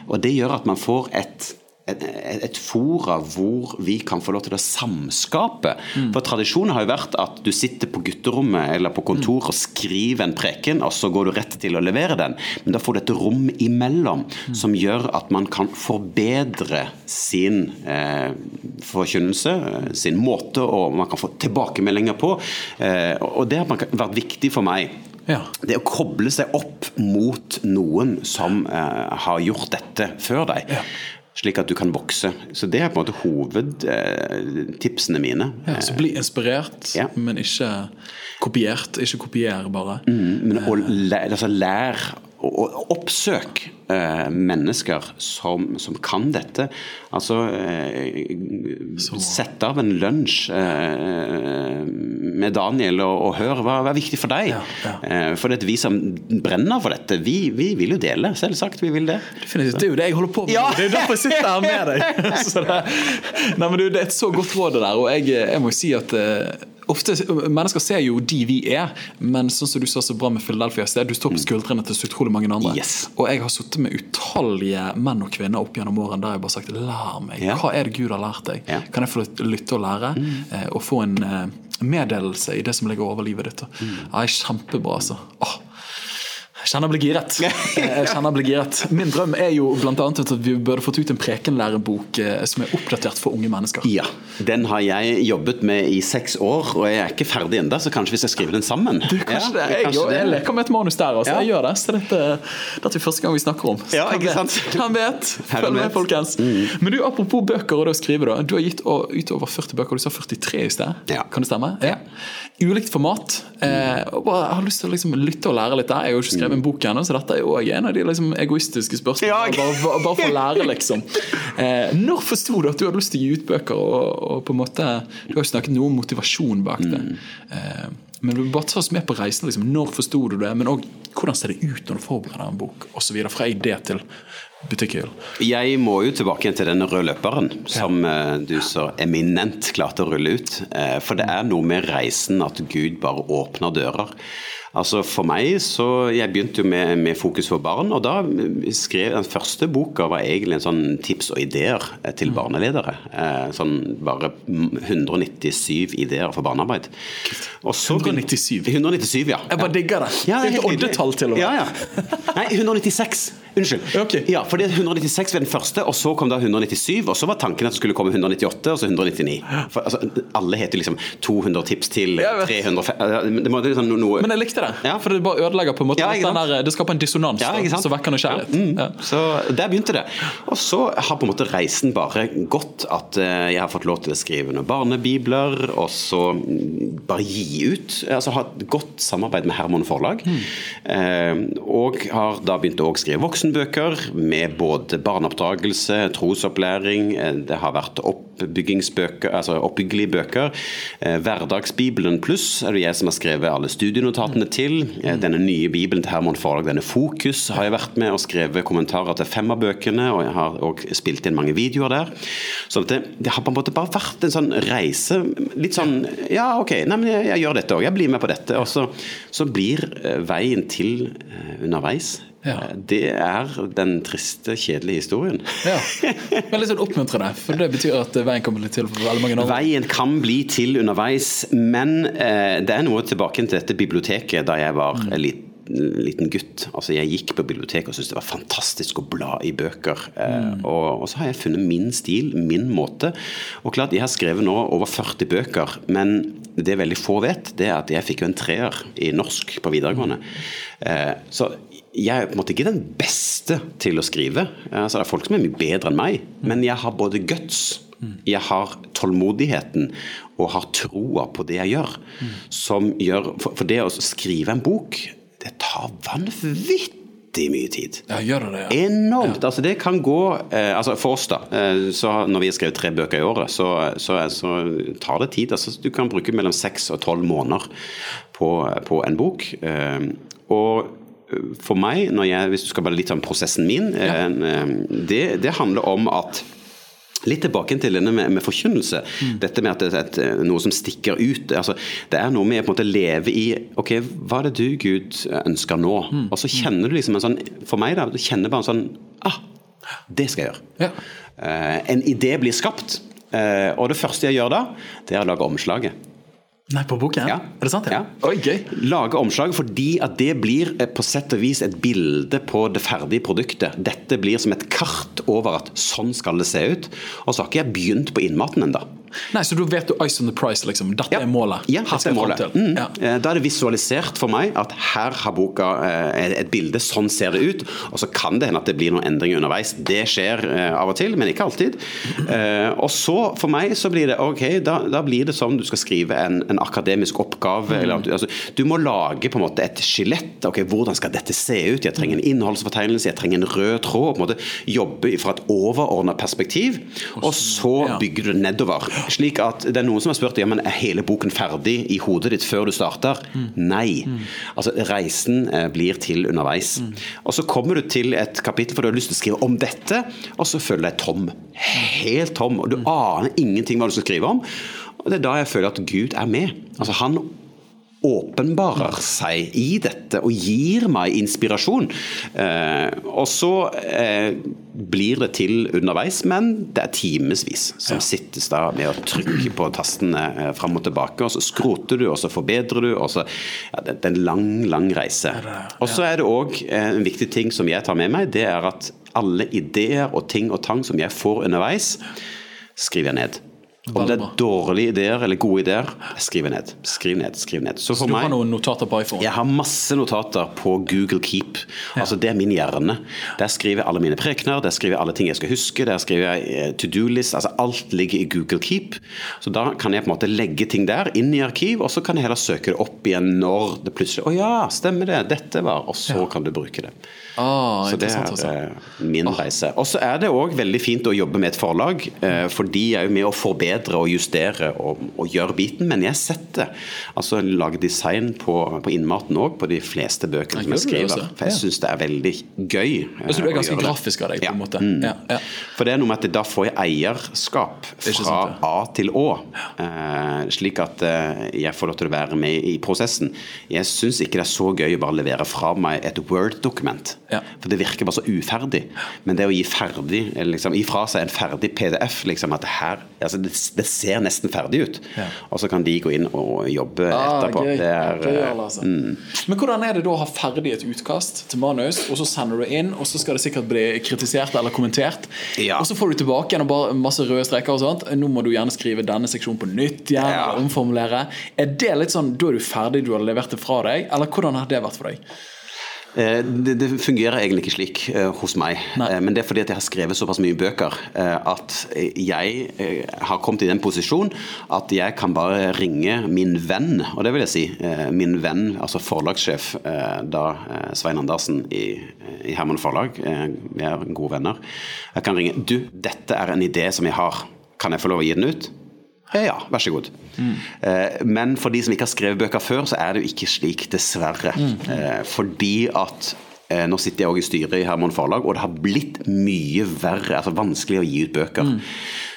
Og det gjør at man får et et, fora hvor vi kan få lov til å samskape. For Tradisjonen har jo vært at du sitter på gutterommet eller på kontoret og skriver en preken, og så går du rett til å levere den. Men da får du et rom imellom som gjør at man kan forbedre sin eh, forkynnelse, eh, sin måte, og man kan få tilbakemeldinger på. Eh, og det har vært viktig for meg. Ja. Det å koble seg opp mot noen som eh, har gjort dette før deg. Ja. Slik at du kan vokse. Så det er på en måte hovedtipsene mine. Ja, så bli inspirert, Ja. men ikke kopiert. Ikke kopier, bare. Men å lære, altså lær og, og oppsøk eh, mennesker som, som kan dette. Altså eh, Sett av en lunsj eh, med Daniel og, og hør hva, hva er viktig for deg. Ja, ja. For det er vi som brenner for dette, vi, vi vil jo dele. Selvsagt, vi vil det. Definitivt. Det er jo det jeg holder på med. Ja. Det er derfor jeg sitter her med deg. Så det, nei, men du, det er et så godt råd, det der. Og jeg, jeg må si at eh, Ofte, Mennesker ser jo de vi er, men sånn som du sa så bra med Philadelphia sted, du står på skuldrene til så utrolig mange andre. Yes. Og jeg har sittet med utallige menn og kvinner opp gjennom årene der jeg bare har sagt lær meg. Ja. Hva er det Gud har lært deg? Ja. Kan jeg få lytte og lære? Mm. Og få en eh, meddelelse i det som ligger over livet ditt? Mm. Ja, kjempebra, altså. Åh. Jeg kjenner jeg blir giret. Jeg kjenner blir giret. Min drøm er jo annet at vi burde fått ut en prekenlærebok eh, som er oppdatert for unge mennesker. Ja, Den har jeg jobbet med i seks år, og jeg er ikke ferdig ennå, så kanskje vi skal skrive den sammen? Du, kanskje Ja, det, jeg, kanskje jeg, det. leker med et manus der. Altså. Ja. Jeg gjør det. Så dette, dette er første gang vi snakker om. Ja, ikke sant? Hvem vet? Følg med, folkens. Mm. Men du, apropos bøker og det å skrive, da. Du har gitt ut over 40 bøker. Du sa 43 i sted. Ja. Kan det stemme? Ja. Ulikt format. Eh, og bare, jeg har lyst til å liksom, lytte og lære litt der. Jeg har jo ikke skrevet en bok ennå, så dette er jo en av de liksom, egoistiske spørsmålene. Ja, bare, bare, for å lære, liksom. Eh, når forsto du at du hadde lyst til å gi ut bøker? Og, og på en måte, Du har jo snakket noe om motivasjon bak det. Eh, men du bare ta oss med på reisen. Liksom. Når forsto du det? Men òg hvordan ser det ut når du forbereder en bok? Videre, fra idé til butikkhyll. Jeg må jo tilbake til denne røde løperen, som ja. du så eminent klarte å rulle ut. Eh, For det er noe med reisen at Gud bare åpner dører. Altså For meg så Jeg begynte jo med, med Fokus for barn, og da skrev den første boka var egentlig en sånn tips og ideer eh, til barneledere. Eh, Sånn bare 197 ideer for barnearbeid. Så- 197? 197, ja. Jeg bare digger det. Ja, det er helt nydelig. til og med. Ja, ja. Nei, 196. Unnskyld. Ok. Ja, fordi 196 var den første, og så kom da 197, og så var tanken at det skulle komme 198, og så 199. For, altså, alle heter liksom 200 tips til 300 Det må det liksom noe Men jeg likte det, Ja. for det bare ødelegger på en måte Ja, der, Det skaper en dissonans Ja, som vekker nysgjerrighet. Mm. Ja. Så der begynte det. Og så har på en måte reisen bare gått at eh, jeg har fått lov til å skrive noen barnebibler, og så mm, bare gi ut. Altså ha et godt samarbeid med Herman Forlag. Eh, og har da begynt å skrive voksenbøker med både barneoppdragelse, trosopplæring, eh, det har vært oppbyggingsbøker, altså oppbyggelige bøker. Eh, Hverdagsbibelen pluss er det jeg som har skrevet alle studienotatene til. Eh, Denne nye bibelen til Herman Forlag, denne Fokus, har jeg vært med og skrevet kommentarer til fem av bøkene, og jeg har også spilt inn mange videoer der. Så det, det har på en måte bare vært en sånn reise. Litt sånn Ja, ok, nei, men jeg, jeg gjør dette òg. Jeg blir med på dette. Og så, så blir eh, veien til underveis. Ja. Eh, Det er den triste, kjedelige historien. Ja. Men litt sånn oppmuntrende, for det betyr at veien kommer litt til for veldig mange år. Veien kan bli til underveis, men eh, det er noe tilbake til dette biblioteket da jeg var en lit, liten gutt. Altså Jeg gikk på biblioteket og syntes det var fantastisk å bla i bøker. Mm. og, og så har jeg funnet min stil, min måte. Og klart, Jeg har skrevet nå over 40 bøker, men det veldig få vet, det er at jeg fikk jo en treer i norsk på videregående. Eh, så jeg er på en måte ikke den beste til å skrive. Altså, det er folk som er mye bedre enn meg, men jeg har både guts Jeg har tålmodigheten og har troa på det jeg gjør. Som gjør for, for det å skrive en bok, det tar vanvittig mye tid. Ja, gjør det? Ja. Enormt. altså Det kan gå eh, altså For oss, da. Eh, så Når vi har skrevet tre bøker i året, så, så, så tar det tid. altså Du kan bruke mellom seks og tolv måneder på, på, en bok. Eh, og for meg, jeg, hvis du skal bare litt om prosessen min, ja. Eh, det, det handler om at Litt tilbake til denne med, med forkynnelse. Mm. Dette med at det er noe som stikker ut. Altså, det er noe med å på en måte leve i Ok, hva er det du, Gud, ønsker nå? Mm. Og så kjenner du liksom en sånn For meg, da, du kjenner bare en sånn Ah, det skal jeg gjøre. Ja. Uh, en idé blir skapt. Uh, og det første jeg gjør da, det er å lage omslaget. Nei, på boken? Ja. Er det sant? Ja. ja. Oi, gøy. Lage omslag fordi at det blir eh, på sett og vis et bilde på det ferdige produktet. Dette blir som et kart over at sånn skal det se ut. Og så har ikke jeg begynt på innmaten ennå. Nei, Så du vet du ice on the price, liksom. Dette ja. er målet. Ja, dette er målet. Mm. Ja. Eh, da er det visualisert for meg at her har boka eh, et bilde, sånn ser det ut. Og så kan det hende at det blir noen endringer underveis. Det skjer eh, av og til, men ikke alltid. Og så for meg så blir det ok, da, da blir det som du skal skrive en, en akademisk oppgave. Mm. Eller, altså, du må lage på en måte et skjelett. ok, Hvordan skal dette se ut? Jeg trenger en innholdsfortegnelse, jeg trenger en rød tråd. på en måte Jobbe fra et overordna perspektiv. Og så bygger du det nedover. Slik at Det er noen som har spurt ja, men er hele boken ferdig i hodet ditt før du starter. Mm. Nei. Mm. Altså Reisen eh, blir til underveis. Mm. Og Så kommer du til et kapittel for du har lyst til å skrive om dette, og så føler du deg tom. Helt tom. og Du aner ingenting hva du skal skrive om. Og Det er da jeg føler at Gud er med. Altså Han åpenbarer seg i dette og gir meg inspirasjon. Eh, og så eh, blir det til underveis, men det er timevis som ja. sittes da med å trykke på tastene eh, fram og tilbake. og Så skroter du, og så forbedrer du. og så, ja, Det er en lang, lang reise. Og så er det òg eh, en viktig ting som jeg tar med meg, det er at alle ideer og ting og tang som jeg får underveis, skriver jeg ned. Om det er dårlige ideer eller gode ideer, skriv ned. Skriv ned, skriv ned. Så, så du har noen notater på iPhone? Jeg har masse notater på Google Keep. Ja. Altså Det er min hjerne. Der skriver jeg alle mine prekener, der skriver jeg alle ting jeg skal huske, der skriver jeg eh, to do-list. altså Alt ligger i Google Keep. Så da kan jeg på en måte legge ting der, inn i arkiv, og så kan jeg heller søke det opp igjen når det plutselig Å ja, stemmer det, dette var Og så ja. kan du bruke det. Ah, så det er altså. min ah. reise. Og så er det òg veldig fint å jobbe med et forlag, eh, for de er jo med å forbedre og justere og, og gjøre biten. Men jeg setter altså lage design på, på innmaten òg, på de fleste bøkene som jeg skriver. For jeg syns det er veldig gøy. Så du er eh, ganske grafisk av deg, på en måte? Mm. Ja, ja. For det er noe med at da får jeg eierskap fra A til Å, eh, slik at eh, jeg får lov til å være med i prosessen. Jeg syns ikke det er så gøy å bare levere fra meg et Word-dokument. Ja. For det virker bare så uferdig. Men det å gi ferdig, liksom, gi fra seg en ferdig PDF liksom, at det, her, altså, det, det, ser nesten ferdig ut, ja. og så kan de gå inn og jobbe ah, etterpå. Gøy. Er, gøy, altså. mm. Men hvordan er det da å ha ferdig et utkast til manus, og så sender du inn, og så skal det sikkert bli kritisert eller kommentert, ja. og så får du tilbake igjen og bare masse røde streker og sånt. Nå må du gjerne skrive denne seksjonen på nytt igjen, ja. omformulere. Er det litt sånn, Da er du ferdig, du har levert det fra deg, eller hvordan har det vært for deg? Eh, det, det, fungerer egentlig ikke slik uh, hos meg. Uh, men det er fordi at jeg har skrevet såpass mye bøker uh, at jeg har kommet i den posisjon at jeg kan bare ringe min venn, og det vil jeg si min venn, altså forlagssjef da Svein Andersen i, i Herman Forlag, vi er gode venner. Jeg kan ringe Du, dette er en idé som jeg har. Kan jeg få lov å gi den ut? Ja, vær så god. Mm. Men for de som ikke har skrevet bøker før, så er det jo ikke slik, dessverre. Mm. Fordi at eh, nå sitter jeg også i styret i Herman Forlag, og det har blitt mye verre, altså vanskelig å gi ut bøker. Mm.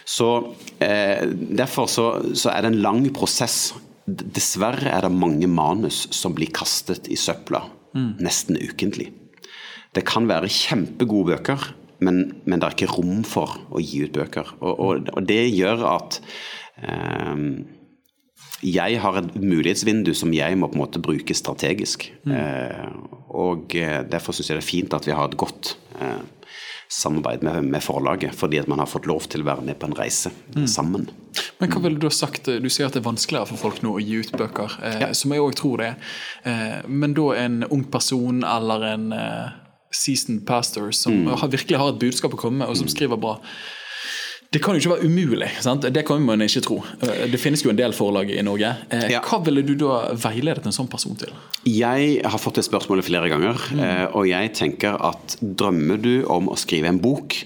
Så Derfor så, så, er det en lang prosess. Dessverre er det mange manus som blir kastet i søpla nesten ukentlig. Det kan være kjempegode bøker, men, men, det er ikke rom for å gi ut bøker. Og, og, og det gjør at jeg har et mulighetsvindu som jeg må på en måte bruke strategisk. Mm. Eh, og eh, Derfor syns jeg det er fint at vi har et godt eh, samarbeid med, med, forlaget. Fordi at man har fått lov til å være med på en reise mm. sammen. Men hva ville Du ha sagt, du sier at det er vanskeligere for folk nå å gi ut bøker, eh, ja. som jeg òg tror det er. Eh, men da en ung person eller en eh, seasoned pastor som mm. virkelig har et budskap å komme med, og som mm. skriver bra Det kan jo ikke være umulig. sant? Det kan man ikke tro. Det finnes jo en del forlag i Norge. Eh, Ja. Hva ville du da veiledet en sånn person til? Jeg har fått det spørsmålet flere ganger, mm. og jeg tenker at drømmer du om å skrive en bok,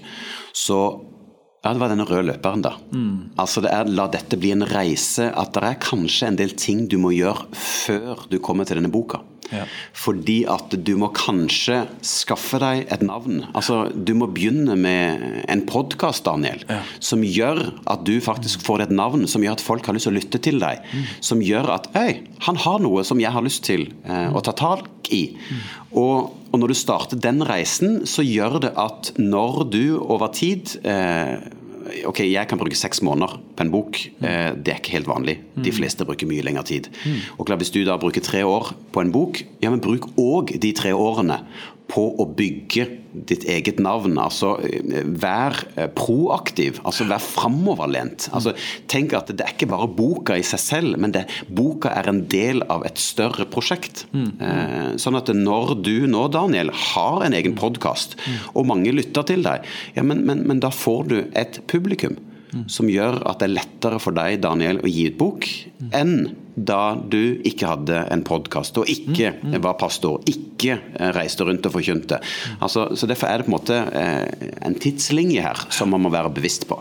så ja, det var denne røde løperen, da. Altså det er La dette bli en reise. At det er kanskje en del ting du må gjøre før du kommer til denne boka. Ja. Fordi at du må kanskje skaffe deg et navn. Altså, Du må begynne med en podkast, Daniel, som gjør at du faktisk får et navn, som gjør at folk har lyst til å lytte til deg. Som gjør at Øy, han har noe som jeg har lyst til eh, å ta tak i. Og, og når du starter den reisen, så gjør det at når du over tid eh, Ok, jeg kan bruke seks måneder på en bok. Eh, det er ikke helt vanlig. De fleste bruker mye lengre tid. Og klar, Hvis du da bruker tre år på en bok, ja, men bruk òg de tre årene på å bygge ditt eget navn. Altså eh, vær eh, proaktiv, altså vær framoverlent. Altså, tenk at det er ikke bare boka i seg selv, men det, boka er en del av et større prosjekt. Mm. sånn at når du nå, Daniel, har en egen podkast, og mange lytter til deg, ja, men, men, men da får du et publikum. Som gjør at det er lettere for deg, Daniel, å gi ut bok enn da du ikke hadde en podkast og ikke var pastor, ikke eh, reiste rundt og forkynte. Altså, så Derfor er det på en måte eh, en tidslinje her som man må være bevisst på.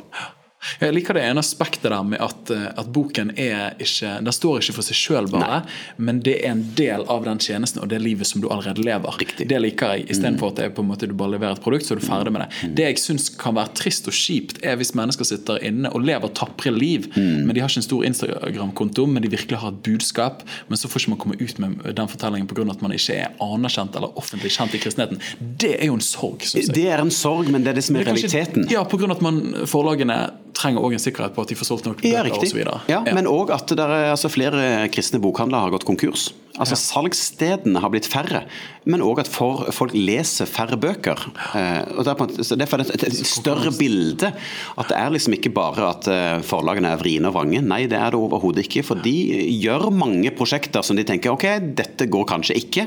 Jeg liker det ene aspektet der med at, eh, at boken er ikke Den står ikke for seg sjøl, bare, men det er en del av den tjenesten og det livet som du allerede lever. Riktig. Det liker jeg, istedenfor at det er på en måte du bare leverer et produkt, så er du ferdig med det. Det jeg syns kan være trist og kjipt, er hvis mennesker sitter inne og lever tapre liv, men de har ikke en stor Instagram-konto, men de virkelig har et budskap, men så får ikke man komme ut med den fortellingen pga. at man ikke er anerkjent eller offentlig kjent i kristenheten. Det er jo en sorg, syns jeg. Det er en sorg, men det er det som er Men kanskje- realiteten. Ja, pga. at man, forlagene trenger òg en sikkerhet på at de får solgt nok Ja, bøker riktig. osv. Ja, men òg at det er, altså, flere kristne bokhandler har gått konkurs. Altså Salgsstedene har blitt færre, men òg at for, folk leser færre bøker. Eh, og er så Derfor er det et, et større bilde. At det er liksom ikke bare at eh, forlagene er vriene og vrange. Nei, det er det overhodet ikke. For de gjør mange prosjekter som de tenker ok, dette går kanskje ikke,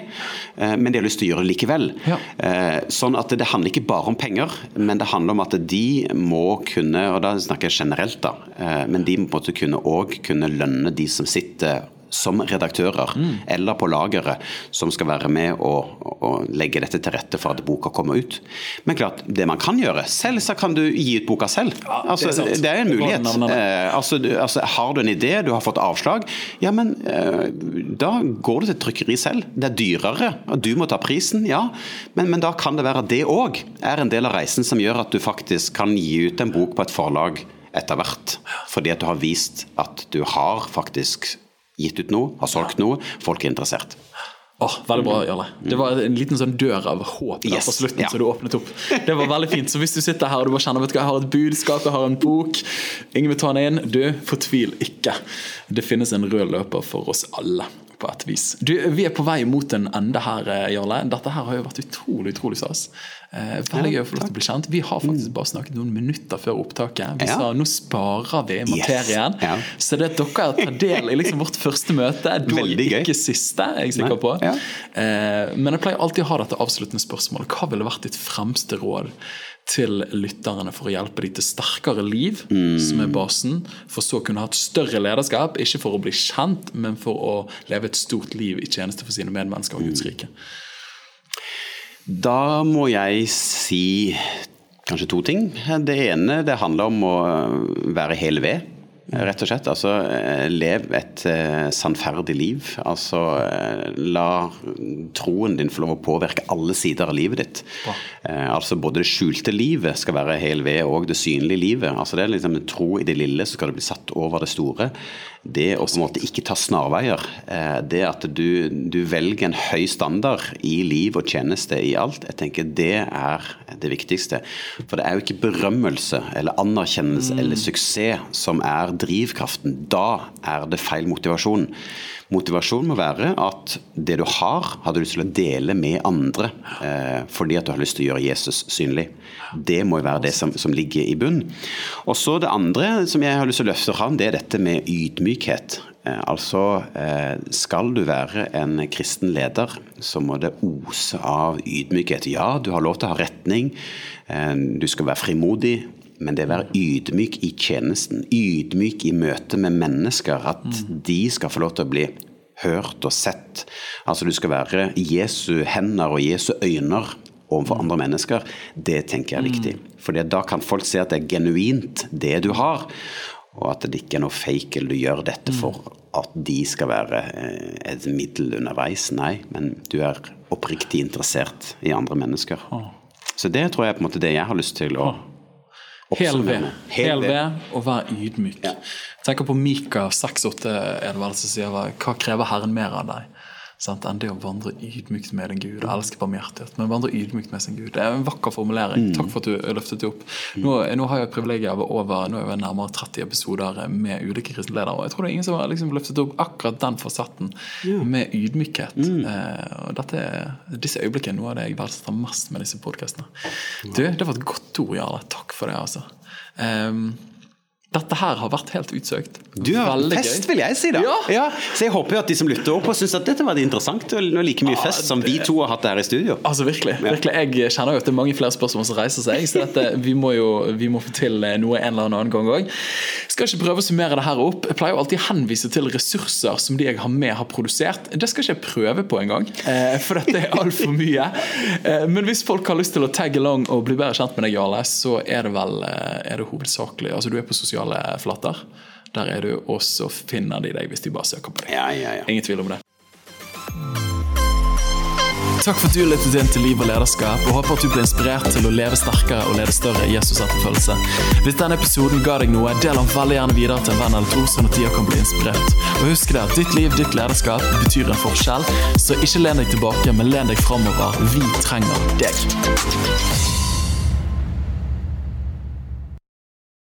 eh, men de har lyst til å gjøre det likevel. Ja. Eh, Sånn at det handler ikke bare om penger, men det handler om at de må kunne, og da snakker jeg generelt, da, eh, men de må på en måte kunne òg kunne lønne de som sitter som redaktører eller på lageret, som skal være med og, og legge dette til rette for at boka kommer ut. Men klart, det man kan gjøre Selv så kan du gi ut boka selv. altså, det er det er en mulighet. Eh, altså, du, altså, har du en idé, du har fått avslag, ja, men eh, da går du til trykkeri selv. Det er dyrere, og du må ta prisen, ja. Men, men da kan det være at det òg er en del av reisen som gjør at du faktisk kan gi ut en bok på et forlag etter hvert. Fordi at du har vist at du har faktisk gitt ut noe, har solgt noe, folk er interessert. Åh, veldig bra, Jarle. Det var en liten sånn dør av håp der Yes, på slutten ja. så du åpnet opp. Det var veldig fint. Så hvis du sitter her og du bare kjenner vet du hva, jeg har et budskap, jeg har en bok, ingen vil ta den inn, du, fortvil ikke. Det finnes en rød løper for oss alle. På et vis. Du, Vi er på vei mot en ende her, eh, Jarle. Dette her har jo vært utrolig utrolig stas. Eh, veldig gøy å få lov til å bli kjent. Vi har faktisk bare snakket noen minutter før opptaket. Vi Ja. sa nå sparer vi materien. Ja. Så det at dere tar del i liksom vårt første møte, dog Veldig gøy. ikke siste, er jeg sikker på. ja. Eh, men jeg pleier alltid å ha dette avsluttende spørsmålet. Hva ville vært ditt fremste råd til lytterne for å hjelpe dem til sterkere liv, Mm. som er basen, for så å kunne ha et større lederskap, ikke for å bli kjent, men for å leve et stort liv i tjeneste for sine medmennesker og Guds Mm. rike? Da må jeg si kanskje to ting. Det ene det handler om å være hel ved. Rett og slett. Altså, eh, lev et eh, sannferdig liv. Altså, eh, la troen din få lov å påvirke alle sider av livet ditt. Eh, altså, både det skjulte livet skal være hel ved, og det synlige livet. Altså, det er liksom tro i det lille, så skal det bli satt over det store. Det å på en måte ikke ta snarveier. eh, Det at du, du velger en høy standard i liv og tjeneste i alt, jeg tenker det er det viktigste. For det er jo ikke berømmelse eller anerkjennelse eller suksess som er drivkraften. Da er det feil motivasjon. Motivasjon må være at det du har, har du lyst til å dele med andre. Eh, fordi at du har lyst til å gjøre Jesus synlig. Det må jo være det som, som ligger i bunn. Og så det andre som jeg har lyst til å løfte fram, det er dette med ydmykhet. Eh, altså, eh, skal du være en kristen leder, så må det ose av ydmykhet. Ja, du har lov til å ha retning, eh, du skal være frimodig, men det å være ydmyk i tjenesten, ydmyk i møte med mennesker, at de skal få lov til å bli hørt og sett. Altså du skal være Jesu hender og Jesu øyne overfor andre mennesker. Det tenker jeg er viktig. For da kan folk se at det er genuint, det du har. Og at det ikke er noe fake eller du gjør dette for at de skal være eh, et middel underveis. Nei, men du er oppriktig interessert i andre mennesker. Så det tror jeg er på en måte det jeg har lyst til å Hel ved. Hel ved og vær ydmyk. Ja. Tenker på Mika 6,8 er det vel som sier hva krever Herren mer av deg? Sant? Enn det å vandre ydmykt med din Gud. Elske barmhjertighet, men vandre ydmykt med sin Gud. Det er en vakker formulering. Takk for at du løftet det opp. Nå, nå har jeg privilegiet av over nå er jeg nærmere 30 episoder med ulike kristne ledere. Og jeg tror det er ingen som har liksom løftet opp akkurat den fasetten med ydmykhet. Eh, og dette er, disse øyeblikkene noe av det jeg verdsetter mest med disse podkastene. Du, det var et godt ord, Jarle. Takk for det, altså. Ehm, dette her har vært helt utsøkt. Du har Veldig fest, gøy. vil jeg si da. Ja. Så jeg håper jo at de som lytter opp syns at dette var interessant, og like mye fest som vi to har hatt her i studio. Altså virkelig, virkelig. Jeg kjenner jo at det er mange flere spørsmål som reiser seg, så dette, vi må jo vi må få til noe en eller annen gang òg. Skal ikke prøve å summere det her opp. Jeg pleier jo alltid å henvise til ressurser som de jeg har med, har produsert. Det skal ikke jeg prøve på engang, eh, for dette er altfor mye. Eh, Men hvis folk har lyst til å tagge along og bli bedre kjent med deg, Jarle, så er det vel eh, er det hovedsakelig Altså, du er på sosiale flater. Der er du, og så finner de deg hvis de bare søker på deg. Ja, ja, ja. Ingen tvil om det. Takk for at du lyttet inn til Liv og lederskap, og håper at du ble inspirert til å leve sterkere og lede større Jesus-etterfølgelse. Hvis denne episoden ga deg noe, del den veldig gjerne videre til en venn eller to, sånn at de kan bli inspirert. Og husk det at ditt liv, ditt lederskap, betyr en forskjell, så ikke len deg tilbake, men len deg framover. Vi trenger deg.